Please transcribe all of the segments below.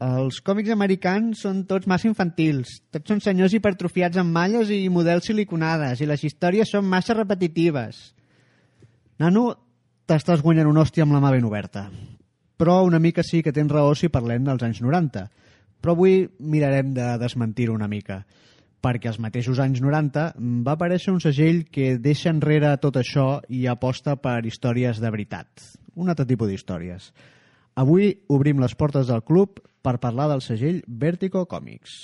Els còmics americans són tots massa infantils. Tots són senyors hipertrofiats amb malles i models siliconades, i les històries són massa repetitives. Nano, t'estàs guanyant una hòstia amb la mà ben oberta. Però una mica sí que tens raó si parlem dels anys 90. Però avui mirarem de desmentir-ho una mica perquè als mateixos anys 90 va aparèixer un segell que deixa enrere tot això i aposta per històries de veritat. Un altre tipus d'històries. Avui obrim les portes del club per parlar del segell Vertigo Comics.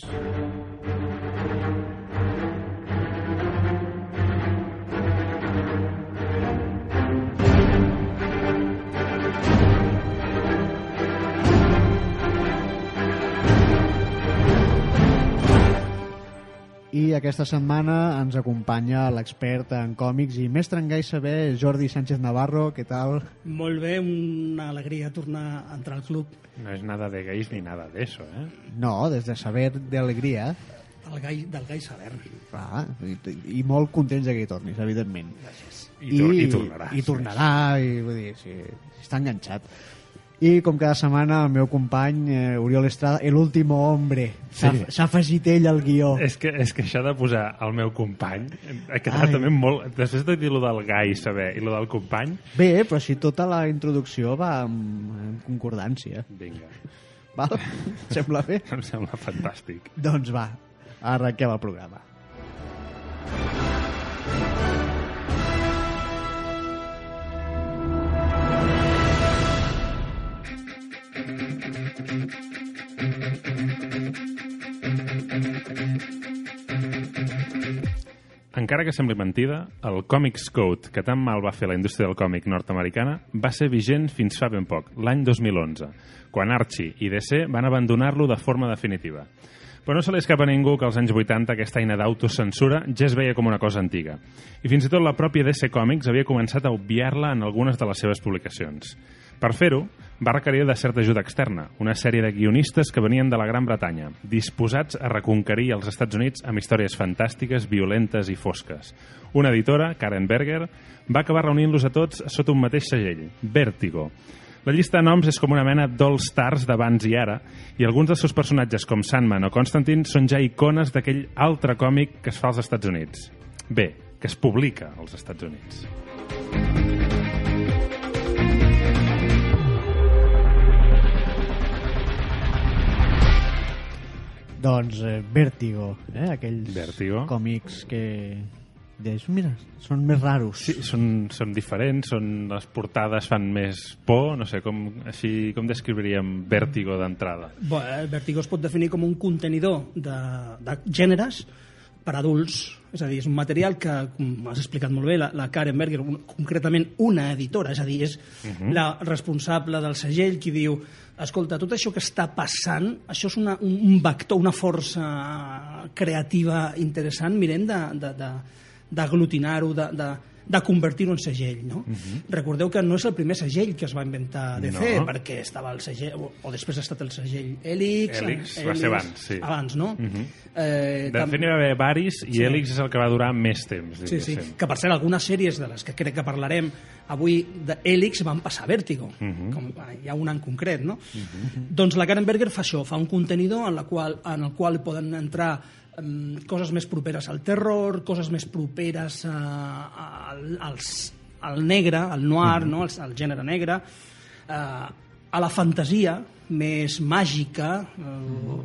I aquesta setmana ens acompanya l'expert en còmics i mestre en gai saber, Jordi Sánchez Navarro. Què tal? Molt bé, una alegria tornar a entrar al club. No és nada de gays ni nada de eso, ¿eh? No, des de saber d'alegria. El gai, del gai saber. Clar, i, i molt contents de que hi tornis, evidentment. Gràcies. I, tor i tornarà. I tornarà, i vull dir, sí, està enganxat. I com cada setmana el meu company eh, Oriol Estrada, l'últim hombre s'ha Sí. afegit ell al guió És que, és que això de posar el meu company ha quedat Ai. també molt... Després de dir lo del gai saber i lo del company, bé, però si tota la introducció va en, en concordància vinga, val? sembla bé? em sembla fantàstic. doncs va, arrenquem el programa Encara que sembli mentida, el Comics Code, que tan mal va fer la indústria del còmic nord-americana, va ser vigent fins fa ben poc, l'any 2011, quan Archie i DC van abandonar-lo de forma definitiva. Però no se li escapa a ningú que als anys 80 aquesta eina d'autocensura ja es veia com una cosa antiga. I fins i tot la pròpia DC Comics havia començat a obviar-la en algunes de les seves publicacions. Per fer-ho, va requerir de certa ajuda externa, una sèrie de guionistes que venien de la Gran Bretanya, disposats a reconquerir els Estats Units amb històries fantàstiques, violentes i fosques. Una editora, Karen Berger, va acabar reunint-los a tots sota un mateix segell, Vértigo. La llista de noms és com una mena d'all stars d'abans i ara, i alguns dels seus personatges, com Sandman o Constantine, són ja icones d'aquell altre còmic que es fa als Estats Units. Bé, que es publica als Estats Units. Doncs eh, Vértigo eh? aquells Vértigo. còmics que deies, mira, són més raros Sí, són, són diferents, són, les portades fan més por, no sé, com, així, com descriuríem Vértigo d'entrada? Bé, el Vertigo es pot definir com un contenidor de, de gèneres per adults, és a dir, és un material que, com has explicat molt bé, la, la Karen Berger, un, concretament una editora, és a dir, és uh -huh. la responsable del segell qui diu escolta, tot això que està passant, això és una, un, vector, una força creativa interessant, mirem de, de, de, d'aglutinar-ho, de, de, de convertir-ho en segell. No? Uh -huh. Recordeu que no és el primer segell que es va inventar DC, No. perquè estava el segell, o, o després ha estat el segell Helix. Helix va ser abans, sí. Abans, no? Uh Mhm. -huh. eh, De fet, n'hi va haver varis i Sí. Helix és el que va durar més temps, Sí, sí. Que per cert, algunes sèries de les que crec que parlarem avui de Helix van passar a Vértigo, Mhm. com eh, hi ha una en concret, no? Doncs la Karen Berger fa això, fa un contenidor en, la qual, en el qual poden entrar um, coses més properes al terror, coses més properes a, al, als, al negre, al noir, no? al, al gènere negre, eh, a la fantasia més màgica, eh,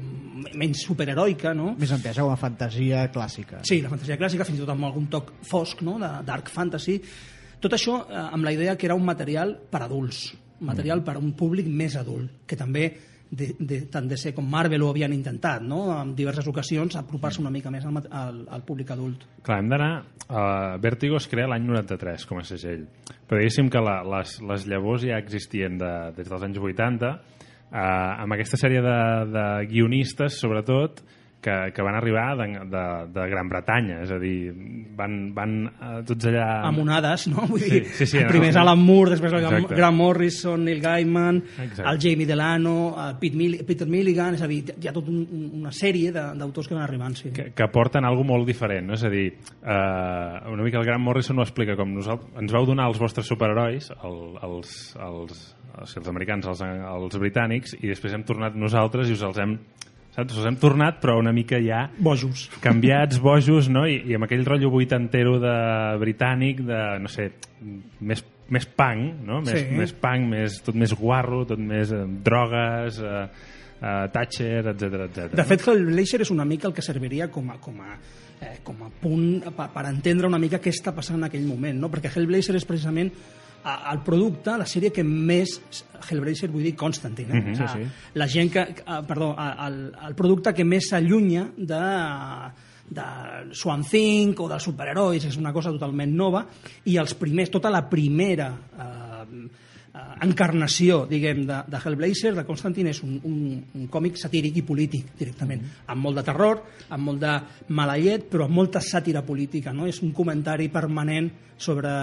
menys superheroica, no? més entesa com a fantasia clàssica Sí, la fantasia clàssica, fins i tot amb algun toc fosc, no?, de dark fantasy. Tot això eh, amb la idea que era un material per adults, un material per a un públic més adult, que també de, de, tant ser com Marvel ho havien intentat, no?, en diverses ocasions, apropar-se una mica més al, al, al públic adult. Clar, hem d'anar... Uh, Vértigo es crea l'any 93 com a segell, però diguéssim que la, les, les llavors ja existien de, des dels anys 80, uh, amb aquesta sèrie de, de guionistes, sobretot, que, que van arribar de, de, de Gran Bretanya, és a dir, van, van eh, tots allà... amb onades, no? Vull Sí, dir, sí, sí, primer és no, Alan Moore, després el Exacte. Grant Morrison, Neil Gaiman, Exacte. el Jamie Delano, el Pete, Mill Peter Milligan, és a dir, hi ha tota un, un- una sèrie d'autors que van arribant, sí. que, que porten algo molt diferent, no? És a dir, eh, una mica el Grant Morrison ho explica com nosaltres, ens vau donar els vostres superherois, el, els, els, els, els americans, els, els britànics, i després hem tornat nosaltres i us els hem saps? Us hem tornat, però una mica ja Bojos. canviats, bojos, no? I, i amb aquell rotllo vuitantero de britànic, de, no sé, més, més punk, no? Més, Sí. més punk, més, tot més guarro, tot més eh, drogues, eh, eh, Thatcher, etc etc. De fet, Hellblazer és una mica el que serviria com a, com a, eh, com a punt per, per entendre una mica què està passant en aquell moment, no? perquè Hellblazer és precisament el producte, la sèrie que més Hellblazer, vull dir Constantine eh? Mhm. Sí, Ah, sí. la gent que, perdó, el, el producte que més s'allunya de de Swan Thing o dels superherois, és una cosa totalment nova, i els primers, tota la primera eh, eh, encarnació, diguem, de, de Hellblazer, de Constantine, és un, un, un còmic satíric i polític, directament, amb molt de terror, amb molt de malallet, però amb molta sàtira política, no? És un comentari permanent sobre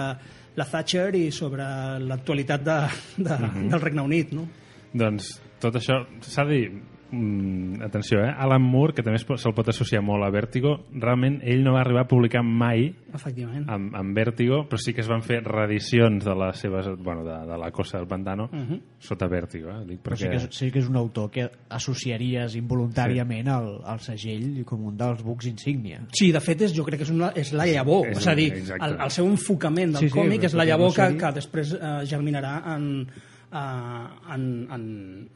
la Thatcher i sobre l'actualitat de, de, del Regne Unit, no? Doncs tot això s'ha de dir mm, atenció, eh? Alan Moore, que també se'l pot associar molt a Vértigo, realment ell no va arribar a publicar mai Efectivament. amb, amb Vértigo, però sí que es van fer reedicions de les seves, bueno, de, de la Cosa del Pantano Mhm. sota Vértigo, eh? Dic Però sí perquè... que, és, sí que és un autor que associaries involuntàriament al, al segell com un dels bucs insígnia. Sí, de fet, és, jo crec que és, una, és la llavor. És És, és a dir, exacte. el, el seu enfocament del Sí, sí, sí, còmic és la perquè llavor que, que després eh, germinarà en, eh, en, en,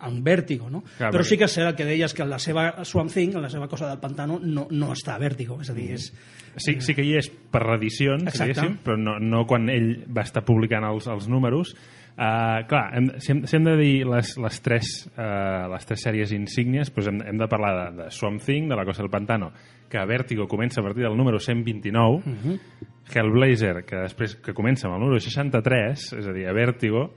en Vértigo, no? Clar, Però sí que és cert que deies que la seva Swamp Thing, la seva cosa del pantano, no, no està a Vértigo. És a dir, és, Sí, sí que hi és per reedicions, Exacte. diguéssim, però no, no quan ell va estar publicant els, els números. Uh, clar, hem, si, hem, si hem de dir les, les, tres, uh, les tres sèries insígnies, doncs hem, hem de parlar de, de Swamp Thing, de la Cosa del Pantano, que a Vértigo comença a partir del número 129, uh -huh. Hellblazer, que després que comença amb el número 63, és a dir, a Vértigo,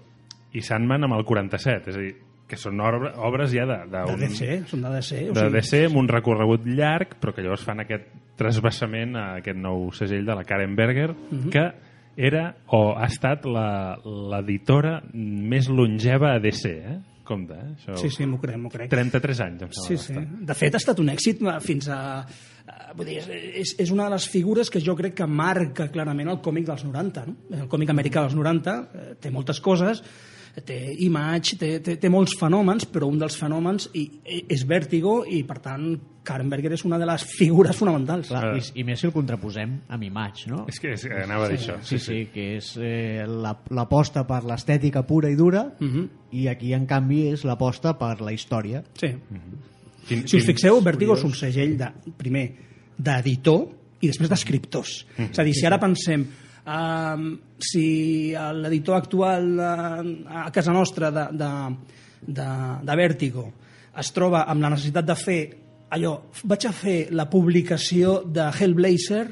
i Sandman amb el 47, és a dir, que són obra, obres ja de, de, de un- DC, són de DC. O de sigui, DC amb un recorregut llarg, però que llavors fan aquest trasbassament a aquest nou segell de la Karen Berger, Mhm. que era o ha estat la- l'editora més longeva a DC, eh? Compte, eh? Això, Sí, sí, m'ho crec, m'ho crec. 33 anys, em sembla. Sí, sí. De fet, ha estat un èxit eh, fins a... eh, Vull dir, és, és una de les figures que jo crec que marca clarament el còmic dels 90. No? El còmic americà dels 90 eh, té moltes coses, té Image, té, té, té molts fenòmens, però un dels fenòmens i, i, és Vértigo i, per tant, Karen Berger és una de les figures fonamentals. Clar, i, I més si el contraposem amb Image, no? És que és, anava a dir això. Sí, sí, que és eh, la- l'aposta per l'estètica pura i dura Mhm. i aquí, en canvi, és l'aposta per la història. Sí. Quin, Si us fixeu, Vértigo és un segell, de, primer, d'editor i després d'escriptors. És a dir, si ara pensem um, si l'editor actual uh, a casa nostra de, de, de, de Vértigo es troba amb la necessitat de fer allò, vaig a fer la publicació de Hellblazer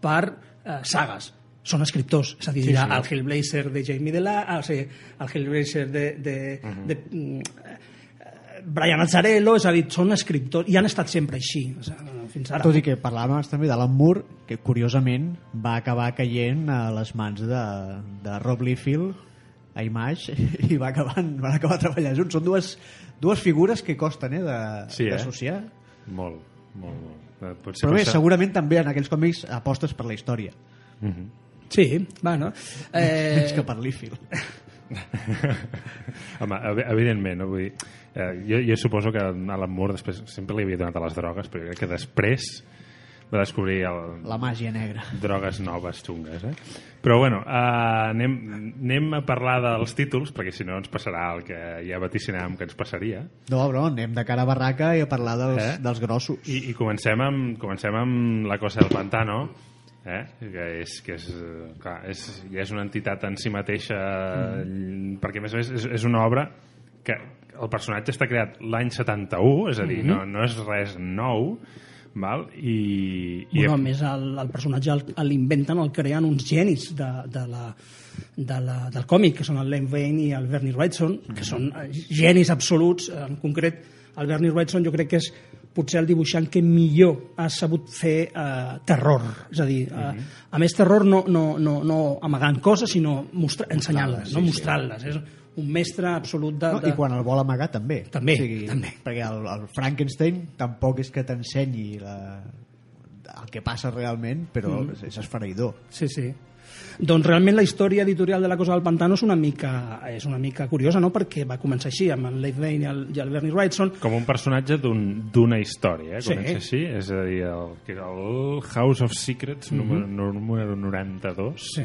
per uh, sagues són escriptors, és a dir, sí, sí. el Hellblazer de Jamie Delano, o sigui, el Hellblazer de, de, uh -huh. de, mm, eh, Brian Azzarello, és a dir, són escriptors, i han estat sempre així, o sigui, fins ara. Tot i que parlàvem també d'Alan Moore, que curiosament va acabar caient a les mans de, de Rob Liefeld a Image i va acabar, van acabar treballant junts. Són dues, dues figures que costen eh, de- Sí, eh? d'associar. Molt, molt, molt. Eh, Potser Però bé, això- segurament també en aquells còmics apostes per la història, Mhm. Sí, bueno. eh... més Eh, que per Liefeld. Home, ev- evidentment, no? Vull dir, eh, jo, jo suposo que Alan Moore després sempre li havia donat a les drogues, però jo crec que després va descobrir el, La màgia negra. drogues noves xungues, eh? Però bueno, eh, anem, anem a parlar dels títols, perquè si no ens passarà el que ja vaticinàvem que ens passaria. No, però anem de cara a barraca i a parlar dels, eh? dels grossos. I, i comencem, amb, comencem amb La cosa del pantano, eh? que, és, que és, eh, clar, és, ja és una entitat en si mateixa, mm. perquè a més a més és, és una obra que el personatge està creat l'any 71, és a dir, mm -hmm. no, no és res nou, val? i, i bueno, a més, el, el personatge el- l'inventen, el creen uns genis de, de la, de la, del còmic, que són el Len Wein i el Bernie Wrightson, que són eh, genis absoluts. En concret, el Bernie Wrightson jo crec que és potser el dibuixant que millor ha sabut fer eh, terror. És a dir, eh, a més terror no, no, no, no amagant coses, sinó mostra- ensenyant-les, no? mostrant-les. És un mestre absolut de... No, de... I quan el vol amagar també. També, també. Perquè el, el Frankenstein tampoc és que t'ensenyi la, el que passa realment, però mm. és esfereïdor. Sí, sí. Doncs realment la història editorial de la Cosa del Pantano és una mica, és una mica curiosa, no? perquè va començar així, amb el Leif Lane i el, i el Bernie Wrightson, Com un personatge d'un- d'una història, eh? Sí. Comença així, és a dir, el, el House of Secrets, número, número 92, Sí.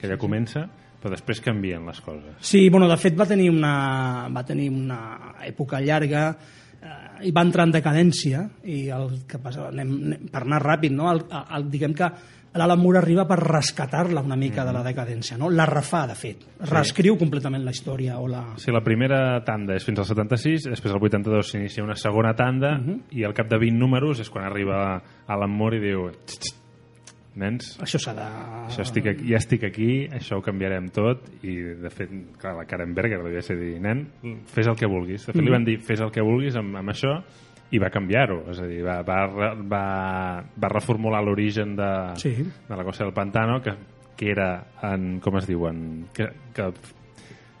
que ja comença, però després canvien les coses. Sí, bueno, de fet va tenir una, va tenir una època llarga i va entrar en decadència i el que passa, anem, anem, per anar ràpid, no? el, el, diguem que l'Alan Moore arriba per rescatar-la una mica de la decadència, no? la refà, de fet, reescriu completament la història o la... Si la primera tanda és fins al 76, després al 82 s'inicia una segona tanda i al cap de 20 números és quan arriba Alan Moore i diu "Xt, xt, nens, Això s'ha de... això estic aquí, ja estic aquí, això ho canviarem tot i de fet, clar, la Karen Berger va ser dir, nen, fes el que vulguis de fet li van dir, fes el que vulguis amb, amb això i va canviar-ho, és a dir, va, va, va, va reformular l'origen de, Sí. de la cosa del pantano que, que era en, com es diuen que, que o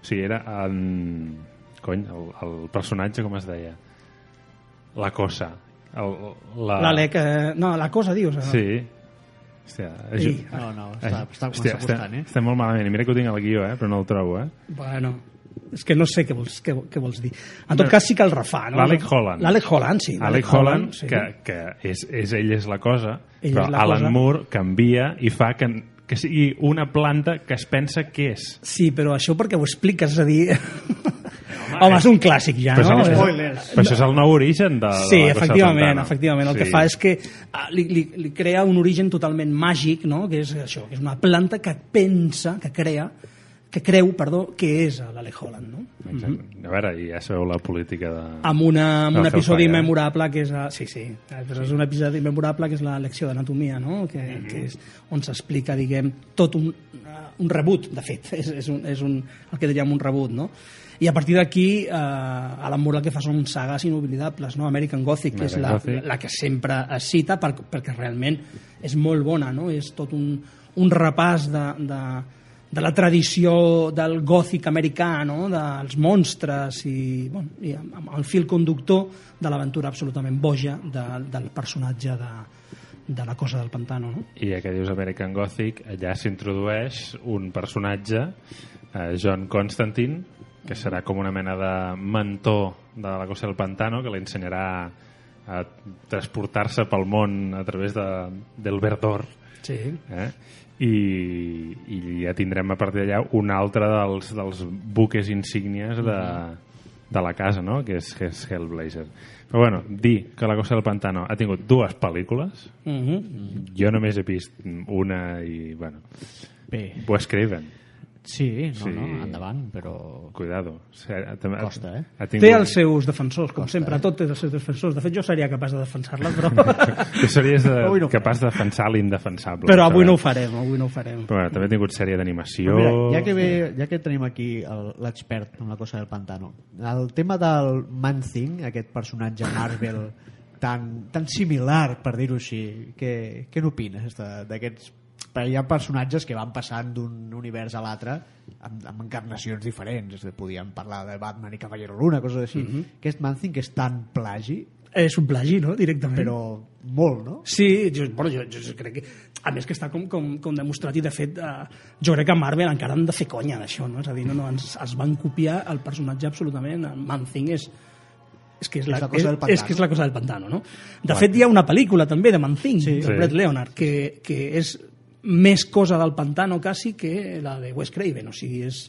sigui, era en cony, el, el personatge com es deia la cosa el, la... L'Alec... Eh, no, la cosa, dius. eh? sí Hòstia, ju- No, no, està, està Hòstia, buscant, eh? estem molt malament i mira que ho tinc al guió, eh? però no el trobo eh? Bueno, és que no sé què vols, què, què vols dir. En tot cas sí que el refà, no? L'Alec Holland. L'Alec Holland, sí. Alec Holland, sí. que, que és, és ell és la cosa, Ell però la Alan cosa. Moore canvia i fa que, que sigui una planta que es pensa que és. Sí, però això perquè ho expliques, és a dir... Home, és un clàssic ja, Però no? és, Spoilers. però això és el nou origen de, Sí, de la efectivament, efectivament. El que Sí. fa és que ah, li, li, li crea un origen totalment màgic, no? que és això, que és una planta que pensa, que crea, que creu, perdó, que és l'Alec Holland, no? Exacte. A veure, i ja sabeu la política de... amb, una, amb un episodi eh? memorable que és... A, sí, sí, però és un episodi memorable que és la lecció d'anatomia, no? que, Mhm. que és on s'explica, diguem, tot un, uh, un rebut, de fet, és, és, un, és un, el que diríem un rebut, no? I a partir d'aquí, eh, Alan Moore el que fa són sagues inoblidables, no? American Gothic, que és American la, Gothic. la que sempre es cita per, perquè realment és molt bona, no? És tot un, un repàs de, de, de la tradició del gòtic americà, no? dels monstres i, bueno, i el fil conductor de l'aventura absolutament boja de, del personatge de, de la cosa del pantano. No? I ja que dius American Gothic, allà s'introdueix un personatge, eh, John Constantine, que serà com una mena de mentor de la cosa del pantano, que l'ensenyarà a transportar-se pel món a través de, del verdor. Sí. Eh? I, i ja tindrem a partir d'allà un altre dels, dels buques insígnies de, de la casa, no? que, és, que és Hellblazer. Però bueno, dir que la cosa del pantano ha tingut dues pel·lícules, Uh -huh. jo només he vist una i, bueno, Bé, Wes Craven, sí, no, Sí. no, endavant, però cuidado. O sigui, ha- també- Costa, eh? Ha tingut... Té els seus defensors, com sempre, tot té els seus defensors. De fet, jo seria capaç de defensar-la, però, Tu series de, Avui no capaç de defensar l'indefensable. però avui no ho farem, avui no ho farem. Però bueno, també ha tingut sèrie d'animació... Ja que, ve, ja que tenim aquí l'expert en la cosa del pantano, el tema del Man-Thing, aquest personatge Marvel tan, tan similar, per dir-ho així, què, què n'opines de- d'aquests hi ha personatges que van passant d'un univers a l'altre amb, amb encarnacions diferents podíem parlar de Batman i Cavallero Luna coses així, aquest Man-Thing que és tan plagi És un plagi, no?, directament. però molt, no? Sí, jo, bueno, jo, jo crec que... A més que està com, com, com demostrat i, de fet, eh, jo crec que Marvel encara han de fer conya d'això, no? És a dir, no, no, ens, es van copiar el personatge absolutament. Man-Thing és, és que és, la, És la cosa del és, pantano. és que és la cosa del pantano, no? De fet, hi ha una pel·lícula també de Man-Thing, Sí. de. Brett Leonard, que, que és més cosa del pantano quasi que la de Wes Craven, o sigui, és,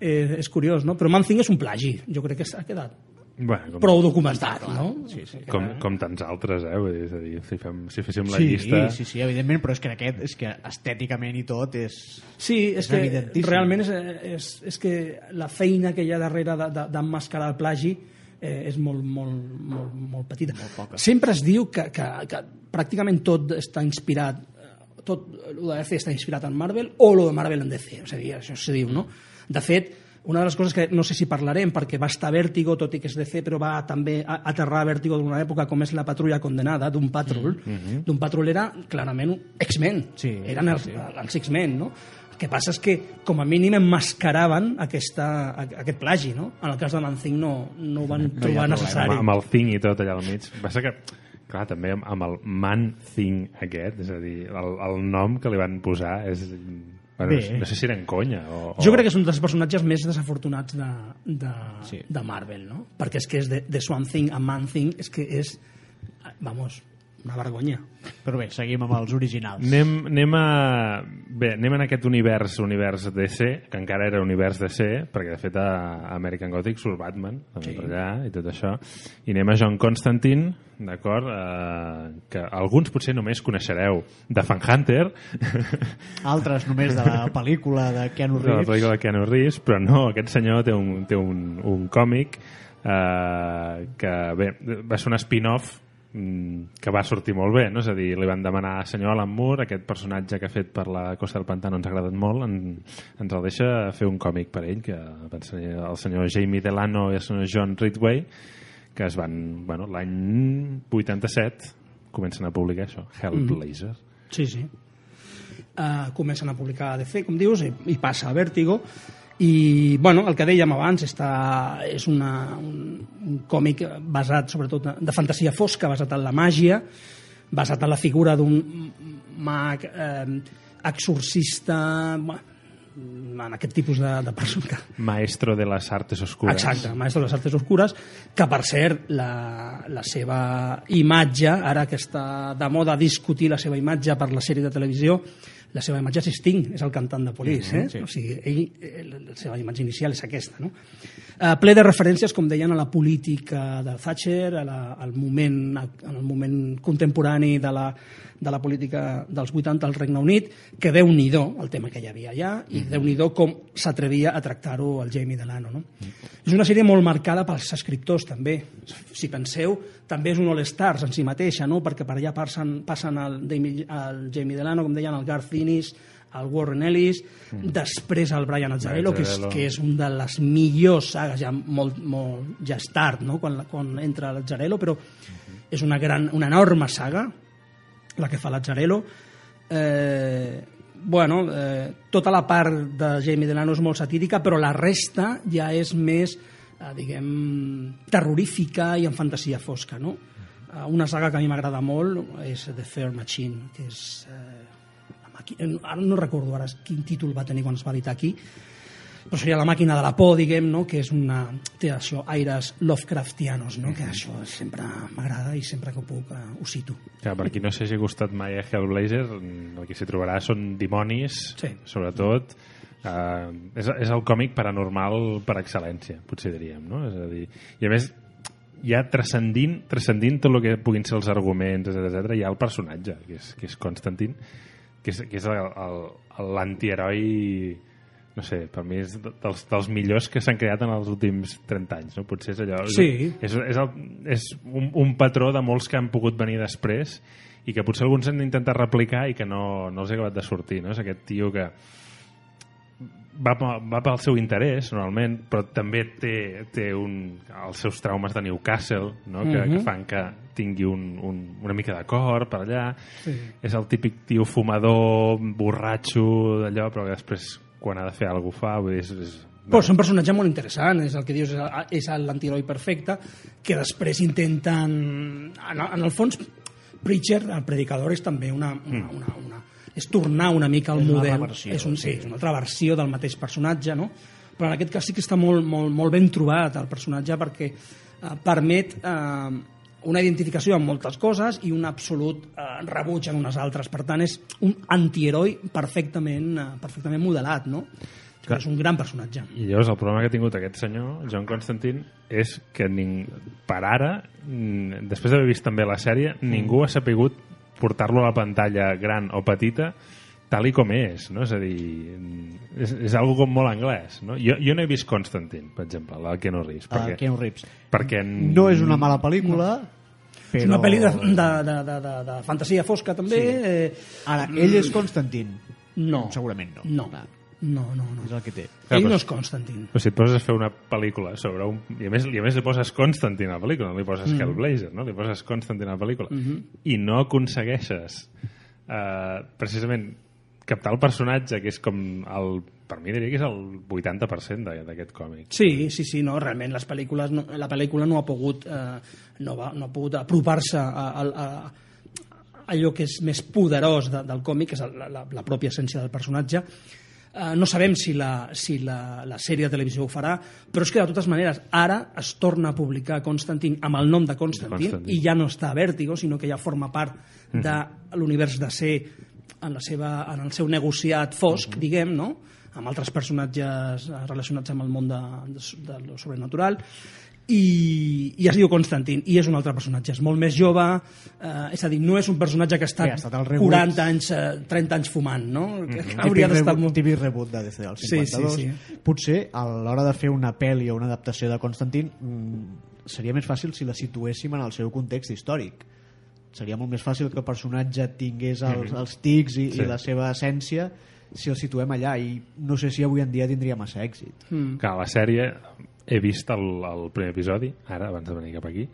eh, és curiós, no? Però Man-Thing és un plagi, jo crec que s'ha quedat Bueno, com, prou documentat, no? Sí, sí. com, com tants altres, eh? Vull dir, és a dir, si, fem, si féssim la sí, llista... sí, sí, evidentment, però és que aquest és que estèticament i tot és... Sí, és, És que evidentíssim. realment és, és, és que la feina que hi ha darrere de- de- d'emmascarar el plagi eh, és molt, molt, molt, molt petita. Molt poca. Sempre es diu que, que, que pràcticament tot està inspirat tot el de DC està inspirat en Marvel o lo de Marvel en DC, és a dir, això se diu, no? De fet, una de les coses que no sé si parlarem, perquè va estar Vértigo, tot i que és DC, però va també aterrar a Vértigo d'una època com és la patrulla condenada d'un patrol. Mm -hmm. D'un patrol era clarament un X-Men. Sí, Eren els, sí. els X-Men, no? El que passa és que, com a mínim, emmascaraven aquesta, a- aquest plagi, no? En el cas de Manzing no, no ho van ha trobar problema. necessari. amb, amb el thing i tot allà al mig. Passa que, clar, també amb, amb el man thing aquest, és a dir, el, el nom que li van posar és... Bueno, Bé. no sé si era en conya o... Jo crec que és un dels personatges més desafortunats de, de, Sí. de Marvel, no? Perquè és que és de, de Swan Thing a Man Thing, és que és, vamos, una vergonya. Però bé, seguim amb els originals. Anem, anem a... Bé, anem en aquest univers, univers DC, que encara era univers DC, perquè de fet a American Gothic surt Batman, també sí. per allà, i tot això. I anem a John Constantine, d'acord? Eh, que alguns potser només coneixereu de Fan Hunter, Altres només de la pel·lícula de Keanu de la Reeves. pel·lícula de Keanu Reeves, però no, aquest senyor té un, té un, un còmic eh, que, bé, va ser un spin-off que va sortir molt bé, no? és a dir, li van demanar senyor Alan Moore, aquest personatge que ha fet per la Costa del Pantano ens ha agradat molt, en, ens el deixa fer un còmic per ell, que el senyor Jamie Delano i el senyor John Ridway, que es van, bueno, l'any 87 comencen a publicar això, Hellblazer. Sí, sí. Uh, comencen a publicar a DC, com dius, i, i passa a Vértigo. I, bueno, el que dèiem abans, està, és una, un, un còmic basat, sobretot, de fantasia fosca, basat en la màgia, basat en la figura d'un mag eh, exorcista, bueno, en aquest tipus de, de persona que, Maestro de les artes oscures. Exacte, Maestro de les Artes Oscures, que per cert, la, la seva imatge, ara que està de moda discutir la seva imatge per la sèrie de televisió, la seva imatge és Sting, és el cantant de Police, eh? sí. O sigui, ell, eh, la seva imatge inicial és aquesta, no? Uh, ple de referències, com deien, a la política de Thatcher, a la, al moment, en el moment contemporani de la, de la política dels 80 al Regne Unit, que déu nhi el tema que hi havia allà, i déu nhi com s'atrevia a tractar-ho el Jamie Delano. No? És una sèrie molt marcada pels escriptors, també. Si penseu, també és un all-stars en si mateixa, no? perquè per allà passen, passen el, el Jamie Delano, com deien, el Garth Ennis, el Warren Ellis, després el Brian Azzarello, que és, que és un de les millors sagues, ja molt, molt ja és tard, no? quan, quan entra l'Azzarello, però és una, gran, una enorme saga, la que fa l'Azzarello. Eh, bueno, eh, tota la part de Jamie Delano és molt satírica, però la resta ja és més, eh, diguem, terrorífica i en fantasia fosca, no? Eh, una saga que a mi m'agrada molt és The Fair Machine, que és... Eh, la ara no recordo ara quin títol va tenir quan es va editar aquí, però seria la màquina de la por, diguem, no? que és una... té això, aires Lovecraftianos, no? que això sempre m'agrada i sempre que ho puc eh, ho cito. Que per qui no s'hagi gustat mai a Hellblazer, mm, el que s'hi trobarà són dimonis, Sí. sobretot. Uh, és, és el còmic paranormal per excel·lència, potser diríem, no? És a dir, i a més, ja transcendint, transcendint tot el que puguin ser els arguments, etc etc, hi ha el personatge, que és, que és Constantin, que és, que és el- el- l'antiheroi no sé, per mi és de- dels, dels millors que s'han creat en els últims 30 anys, no? Potser és allò... Sí. És, és, el, és un, un patró de molts que han pogut venir després i que potser alguns han d'intentar replicar i que no, no els ha acabat de sortir, no? És aquest tio que va, va pel seu interès, normalment, però també té, té un, els seus traumes de Newcastle, no? que, Mhm. que fan que tingui un, un, una mica de cor per allà. Sí. És el típic tio fumador, borratxo, d'allò, però que després, quan ha de fer alguna cosa, fa, és, és, Però és un personatge molt interessant, és el que dius, és- l'antiheroi perfecte, que després intenten... En, en el fons, Preacher, el predicador, és també una, una, una, una és tornar una mica al model. versió, és, un, sí, és una altra versió del mateix personatge, no? Però en aquest cas sí que està molt, molt, molt ben trobat el personatge perquè eh, permet eh, una identificació amb moltes coses i un absolut eh, rebuig en unes altres. Per tant, és un antiheroi perfectament, eh, perfectament modelat, no? Clar. És un gran personatge. I llavors el problema que ha tingut aquest senyor, John Constantine, és que ning... per ara, després d'haver vist també la sèrie, ningú ha sapigut portar-lo a la pantalla gran o petita tal i com és, no? És a dir, és, és algo com molt anglès, no? Jo, jo no he vist Constantine, per exemple, la Keanu Reeves, Uh, perquè, Keanu Reeves. perquè No és una mala pel·lícula, però... És una pel·li de, de, de, de, de, de fantasia fosca també. Sí. Eh, Ara, ell és Constantin? no. Segurament no. No. Clar. No, no, no. És el que té. Clar, Ell però- no és Constantine. Però si et poses a fer una pel·lícula sobre un... I a més, i a més li poses Constantine a la pel·lícula, no li poses mm. Hellblazer, no? Li poses Constantine a la pel·lícula. Mm -hmm. I no aconsegueixes eh, precisament captar el personatge, que és com el... Per mi diria que és el 80% de- d'aquest còmic. Sí, sí, sí, no, realment les pel·lícules no, la pel·lícula no ha pogut eh, no, va, no ha pogut apropar-se a, a, a, allò que és més poderós de, del còmic, que és la, la, la pròpia essència del personatge. Eh, no sabem si, la, si la, la sèrie de televisió ho farà, però és que de totes maneres ara es torna a publicar Constantine amb el nom de Constantine, Constantine. i ja no està a Vértigo, sinó que ja forma part de l'univers de ser en, la seva, en el seu negociat fosc, diguem, no? amb altres personatges eh, relacionats amb el món de, de, de lo sobrenatural i, i es diu Constantin i és un altre personatge, és molt més jove eh, és a dir, no és un personatge que ha estat, Sí, ha estat el reboot. 40 anys, eh, 30 anys fumant no? que, que Típic hauria d'estar molt... típic reboot de DC del Sí, 52. sí, sí. Potser a l'hora de fer una pel·li o una adaptació de Constantine mm, seria més fàcil si la situéssim en el seu context històric. Seria molt més fàcil que el personatge tingués els, els tics i, Sí. i la seva essència si el situem allà i no sé si avui en dia tindria massa èxit. Mm. Que la sèrie he vist el, el primer episodi, ara, abans de venir cap aquí,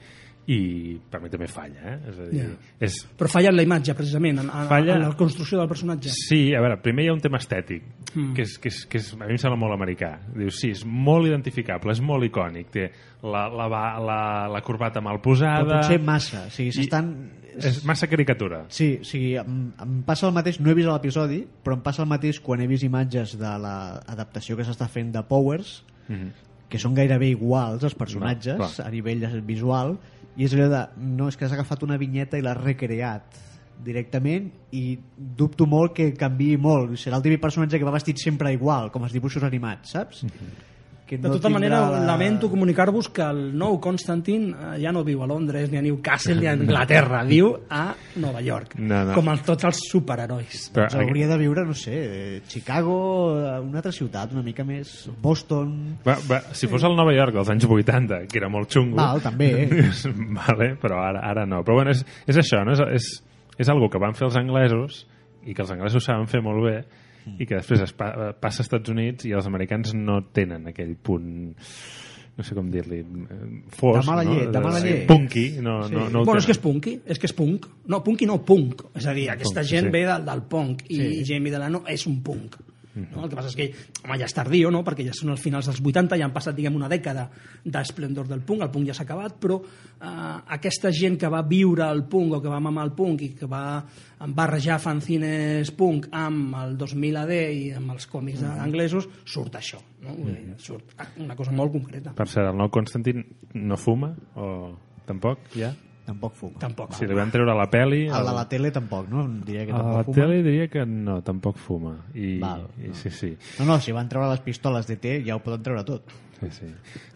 i per mi també falla, eh? És a dir, Ja. és, però falla en la imatge precisament en, en, Falla- en la construcció del personatge Sí, a veure, primer hi ha un tema estètic, Mm. que, és, que, és, que és, a mi em sembla molt americà. Dius, sí, és molt identificable, és molt icònic, té la, la, va- la, la corbata mal Però posada... potser massa. O sigui, s'estan... És massa caricatura. Sí, o sigui, em, em passa el mateix, no he vist l'episodi, però em passa el mateix quan he vist imatges de l'adaptació que s'està fent de Powers, Mm -hmm. que són gairebé iguals els personatges No, clar. a nivell visual i és allò de, no, és que has agafat una vinyeta i l'has recreat directament i dubto molt que canvi molt serà el típic personatge que va vestit sempre igual com els dibuixos animats, saps? Que de tota manera, lamento comunicar-vos que el nou Constantine eh, ja no viu a Londres, ni a Newcastle, ni a Anglaterra, viu a Nova York, No, no. com els, tots els superherois. Però, Doncs hauria de viure, no sé, eh, Chicago, eh, una altra ciutat una mica més... Boston... va, va, si fos el Nova York dels anys 80, que era molt xungo... Val, també, eh? vale, però ara, ara no. Però bueno, és, és això, no? És, és, és algo que van fer els anglesos i que els anglesos saben fer molt bé i que després es pa, passa als Estats Units i els americans no tenen aquell punt no sé com dir-li eh, fos, De mala no? llet, de mala llet. punky no, Sí. no, no bueno, és que és punky, és que és punk. No, punky no, punk. És a dir, aquesta Punk, gent sí. ve del, del punk i Sí. Jamie Delano és un punk. No? El que passa és que, home, ja és tardío, no? perquè ja són els finals dels 80, ja han passat, diguem, una dècada d'esplendor del punk, el punk ja s'ha acabat, però eh, aquesta gent que va viure el punk o que va mamar el punk i que va barrejar fanzines punk amb el 2000 AD i amb els còmics Mm. anglesos, surt això. No? Vull dir, Surt una cosa molt concreta. per cert, el nou Constantin no fuma o tampoc, ja? Tampoc fuma. Tampoc. si li van treure la peli El de la tele tampoc, no? Diria que a la tampoc fuma. tele diria que no, tampoc fuma i, Val, i sí, sí No, no, si van treure les pistoles de té ja ho poden treure tot. Sí, sí.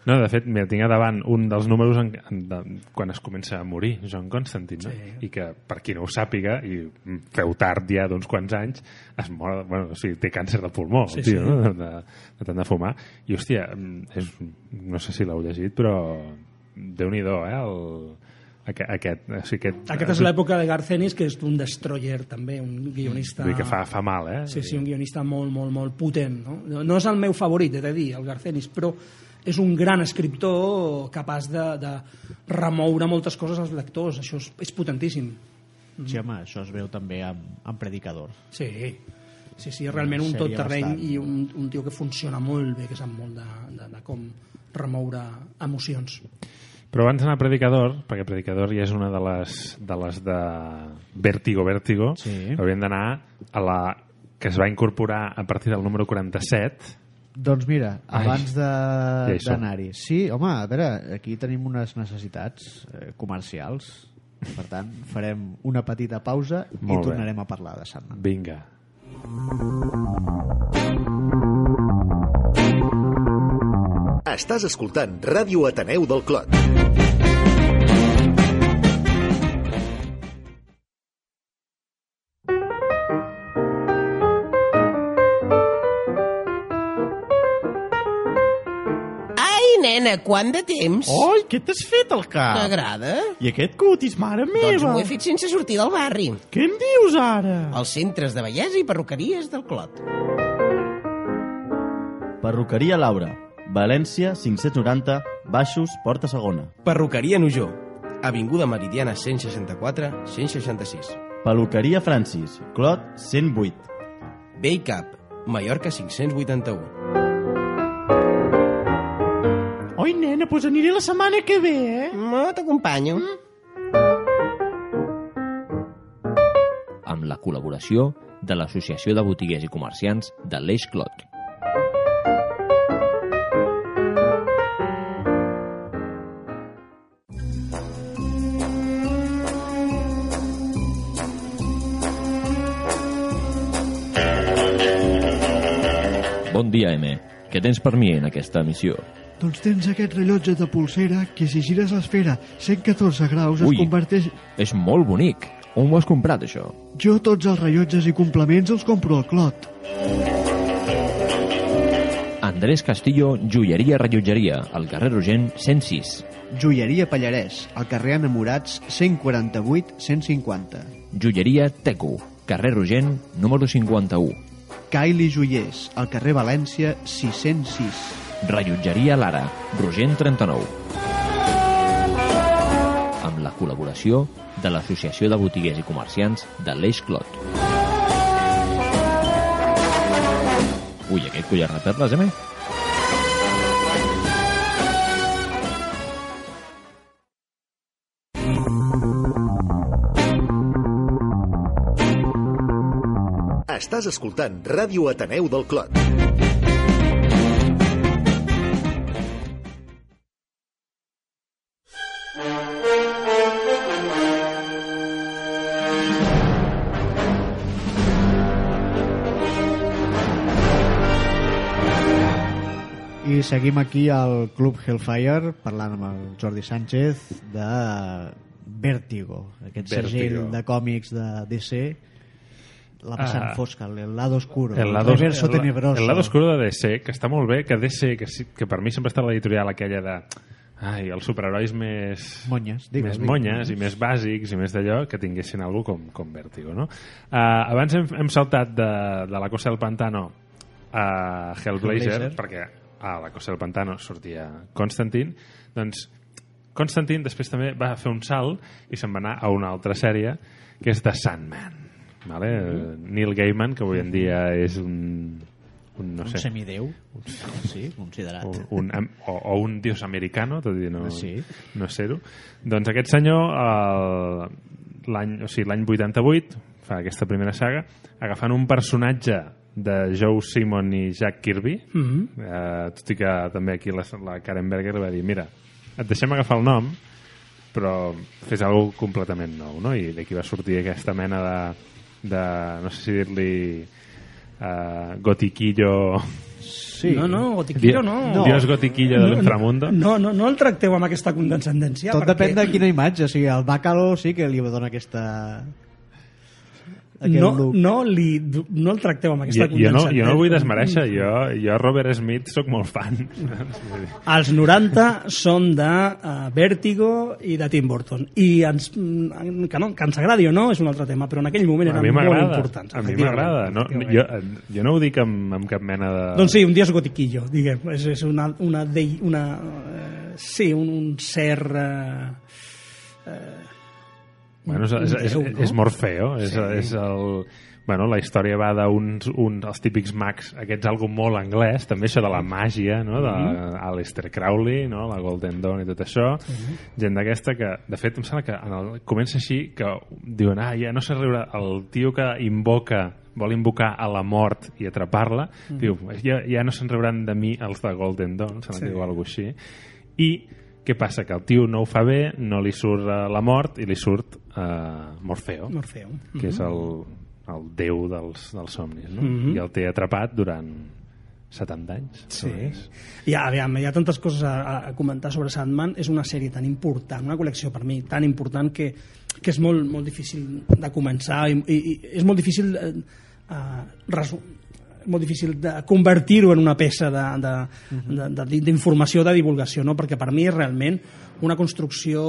No, de fet, mira, tinc a davant un dels números en, en, de, quan es comença a morir, John Constantine, no? Sí. I que, per qui no ho sàpiga, i feu tard ja d'uns quants anys, es mor, bueno, o sigui, té càncer de pulmó, Sí, sí, tio, sí. no? De, de, de tant de fumar. I, hòstia, és, no sé si l'heu llegit, però déu-n'hi-do, eh? El, aquest, aquest, o sigui, aquest, Aquesta és l'època de Garth Ennis, que és un destroyer, també, un guionista... Vull dir que fa, fa mal, eh? Sí, sí, un guionista molt, molt, molt potent. No, no és el meu favorit, he de dir, el Garth Ennis, però és un gran escriptor capaç de, de remoure moltes coses als lectors. Això és, és potentíssim. Mm. Sí, home, això es veu també amb, amb Predicador. Sí, sí, sí, realment un tot terreny bastant. i un, un tio que funciona molt bé, que sap molt de, de, de com remoure emocions. Però abans d'anar a Predicador, perquè Predicador ja és una de les de, les de Vértigo, Vértigo, Sí. hauríem d'anar a la que es va incorporar a partir del número 47, Doncs mira, abans de- ja d'anar-hi... Sí, home, a veure, aquí tenim unes necessitats eh, comercials. Per tant, farem una petita pausa i Molt bé. tornarem a parlar de Sandman. vinga. Estàs escoltant Ràdio Ateneu del Clot. Ai, nena, quant de temps? Oi, què t'has fet al cap? T'agrada? I aquest cutis, mare Doncs meva? m'ho he fet sense sortir del barri. Què em dius ara? Els centres de bellesa i perruqueries del Clot. Perruqueria Laura, València 590, Baixos, Porta Segona. Perruqueria Nujó, Avinguda Meridiana 164, 166. Peluqueria Francis, Clot 108. Bay Cap, Mallorca 581. Oi, nena, doncs aniré la setmana que ve, eh? No, t'acompanyo. amb la col·laboració de l'Associació de Botiguers i Comerciants de l'Eix Clot. Dia, M. Què tens per mi en aquesta missió? Doncs tens aquest rellotge de pulsera que si gires l'esfera 114 graus es Ui. converteix... És molt bonic. On ho has comprat, això? Jo tots els rellotges i complements els compro al Clot. Andrés Castillo, joieria rellotgeria, al carrer Rogent 106. Joieria Pallarès, al carrer Enamorats 148-150. Joieria Teco, carrer Rogent, número 51. Kylie Joiers, al carrer València 606. Rellotgeria Lara, Rogent 39. Amb la col·laboració de l'Associació de Botiguers i Comerciants de l'Eix Clot. Ui, aquest collar de perles, eh? Estàs escoltant Ràdio Ateneu del Clot. I seguim aquí al Club Hellfire parlant amb el Jordi Sánchez de Vértigo, aquest Vértigo. segell de còmics de DC la passant Ah. fosca, el lado oscuro, El lado, reverso el, la- tenebroso. el lado oscuro de DC, que està molt bé, que DC, que, sí, que per mi sempre està l'editorial aquella de ai, els superherois més... Monyes, digues, més digues. monyes i més bàsics i més d'allò, que tinguessin algú com, com Vértigo, no? Uh, abans hem, hem saltat de, de la Cosa del Pantano a Hellblazer, Hellblazer. perquè a la Cosa del Pantano sortia Constantine, doncs Constantine després també va fer un salt i se'n va anar a una altra sèrie que és The Sandman vale? Mhm. Neil Gaiman que avui en dia és un, un no un sé semideu, sí, considerat. un, un, o, o un dios americano tot i no, Sí. no ser-ho doncs aquest senyor l'any o sigui, l'any 88 fa aquesta primera saga agafant un personatge de Joe Simon i Jack Kirby Mhm. eh, tot i que també aquí la, la Karen Berger va dir mira, et deixem agafar el nom però fes alguna completament nou no? i d'aquí va sortir aquesta mena de, de no sé si dir-li uh, gotiquillo Sí. No, no, gotiquillo no. no. Dios gotiquillo de l'inframundo No, no, no el tracteu amb aquesta condescendència. Tot perquè depèn de quina imatge, o sigui, el Bacalo sí que li dona aquesta... aquest No, look. no, li, no el tracteu amb aquesta jo, jo, no, jo no el vull desmereixer jo, jo Robert Smith sóc molt fan Els 90 són de uh, Vértigo i de Tim Burton. I ens, mm, que, no, que ens agradi o no és un altre tema, però en aquell moment a eren mi molt m'agrada importants. a mi m'agrada no, jo, jo no ho dic amb, amb cap mena de Doncs sí, un dios gotiquillo, diguem. És, és una, una, dei, una eh, sí, un, un ser... Eh, Bueno, és, és, és, és Morfeo, és, Sí. és el... Bueno, la història va d'uns un, els típics mags, aquests algo molt anglès, també això de la màgia, no? de Mhm. Aleister Crowley, no? la Golden Dawn i tot això, Mhm. gent d'aquesta que, de fet, em sembla que en el, comença així, que diuen, ah, ja no sé riure, el tio que invoca vol invocar a la mort i atrapar-la, Mhm. diu, ja, ja no se'n riuran de mi els de Golden Dawn, sembla Sí. que diu alguna cosa així, i què passa? Que el tio no ho fa bé, no li surt eh, la mort i li surt eh, Morfeo, Morfeo. que és el, el déu dels, dels somnis, no? Mhm. I el té atrapat durant 70 anys. Sí. no és? Hi ha, aviam, hi ha tantes coses a, a comentar sobre Sandman. És una sèrie tan important, una col·lecció per mi tan important que, que és molt, molt difícil de començar i, i, i és molt difícil eh, eh, resu molt difícil de convertir-ho en una peça de- de- de- de- d'informació, de, de, divulgació, no? perquè per mi és realment una construcció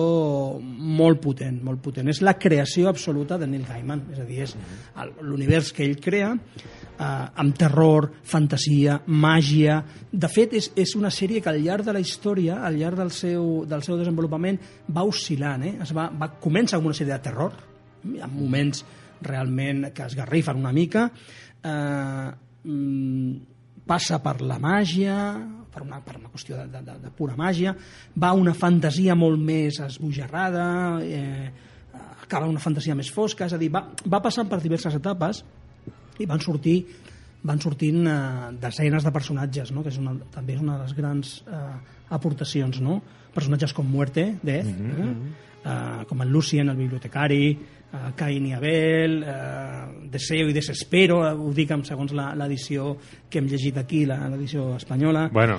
molt potent, molt potent. És la creació absoluta de Neil Gaiman, és a dir, és el- l'univers que ell crea eh, amb terror, fantasia, màgia... De fet, és, és una sèrie que al llarg de la història, al llarg del seu, del seu desenvolupament, va oscil·lant. Eh? Es va, va, comença amb una sèrie de terror, ha moments realment que es garrifen una mica, eh, passa per la màgia, per una, per una qüestió de, de, de pura màgia, va una fantasia molt més esbojarrada, eh, acaba una fantasia més fosca, és a dir, va, va passant per diverses etapes i van sortir van sortint eh, desenes de personatges, no? que és una, també és una de les grans eh, aportacions. No? Personatges com Muerte, Death, mm -hmm. eh? eh, com el Lucien, el bibliotecari, eh, Cain i Abel, eh, Deseo i Desespero, eh, ho dic amb segons la- l'edició que hem llegit aquí, la- l'edició espanyola. Bueno,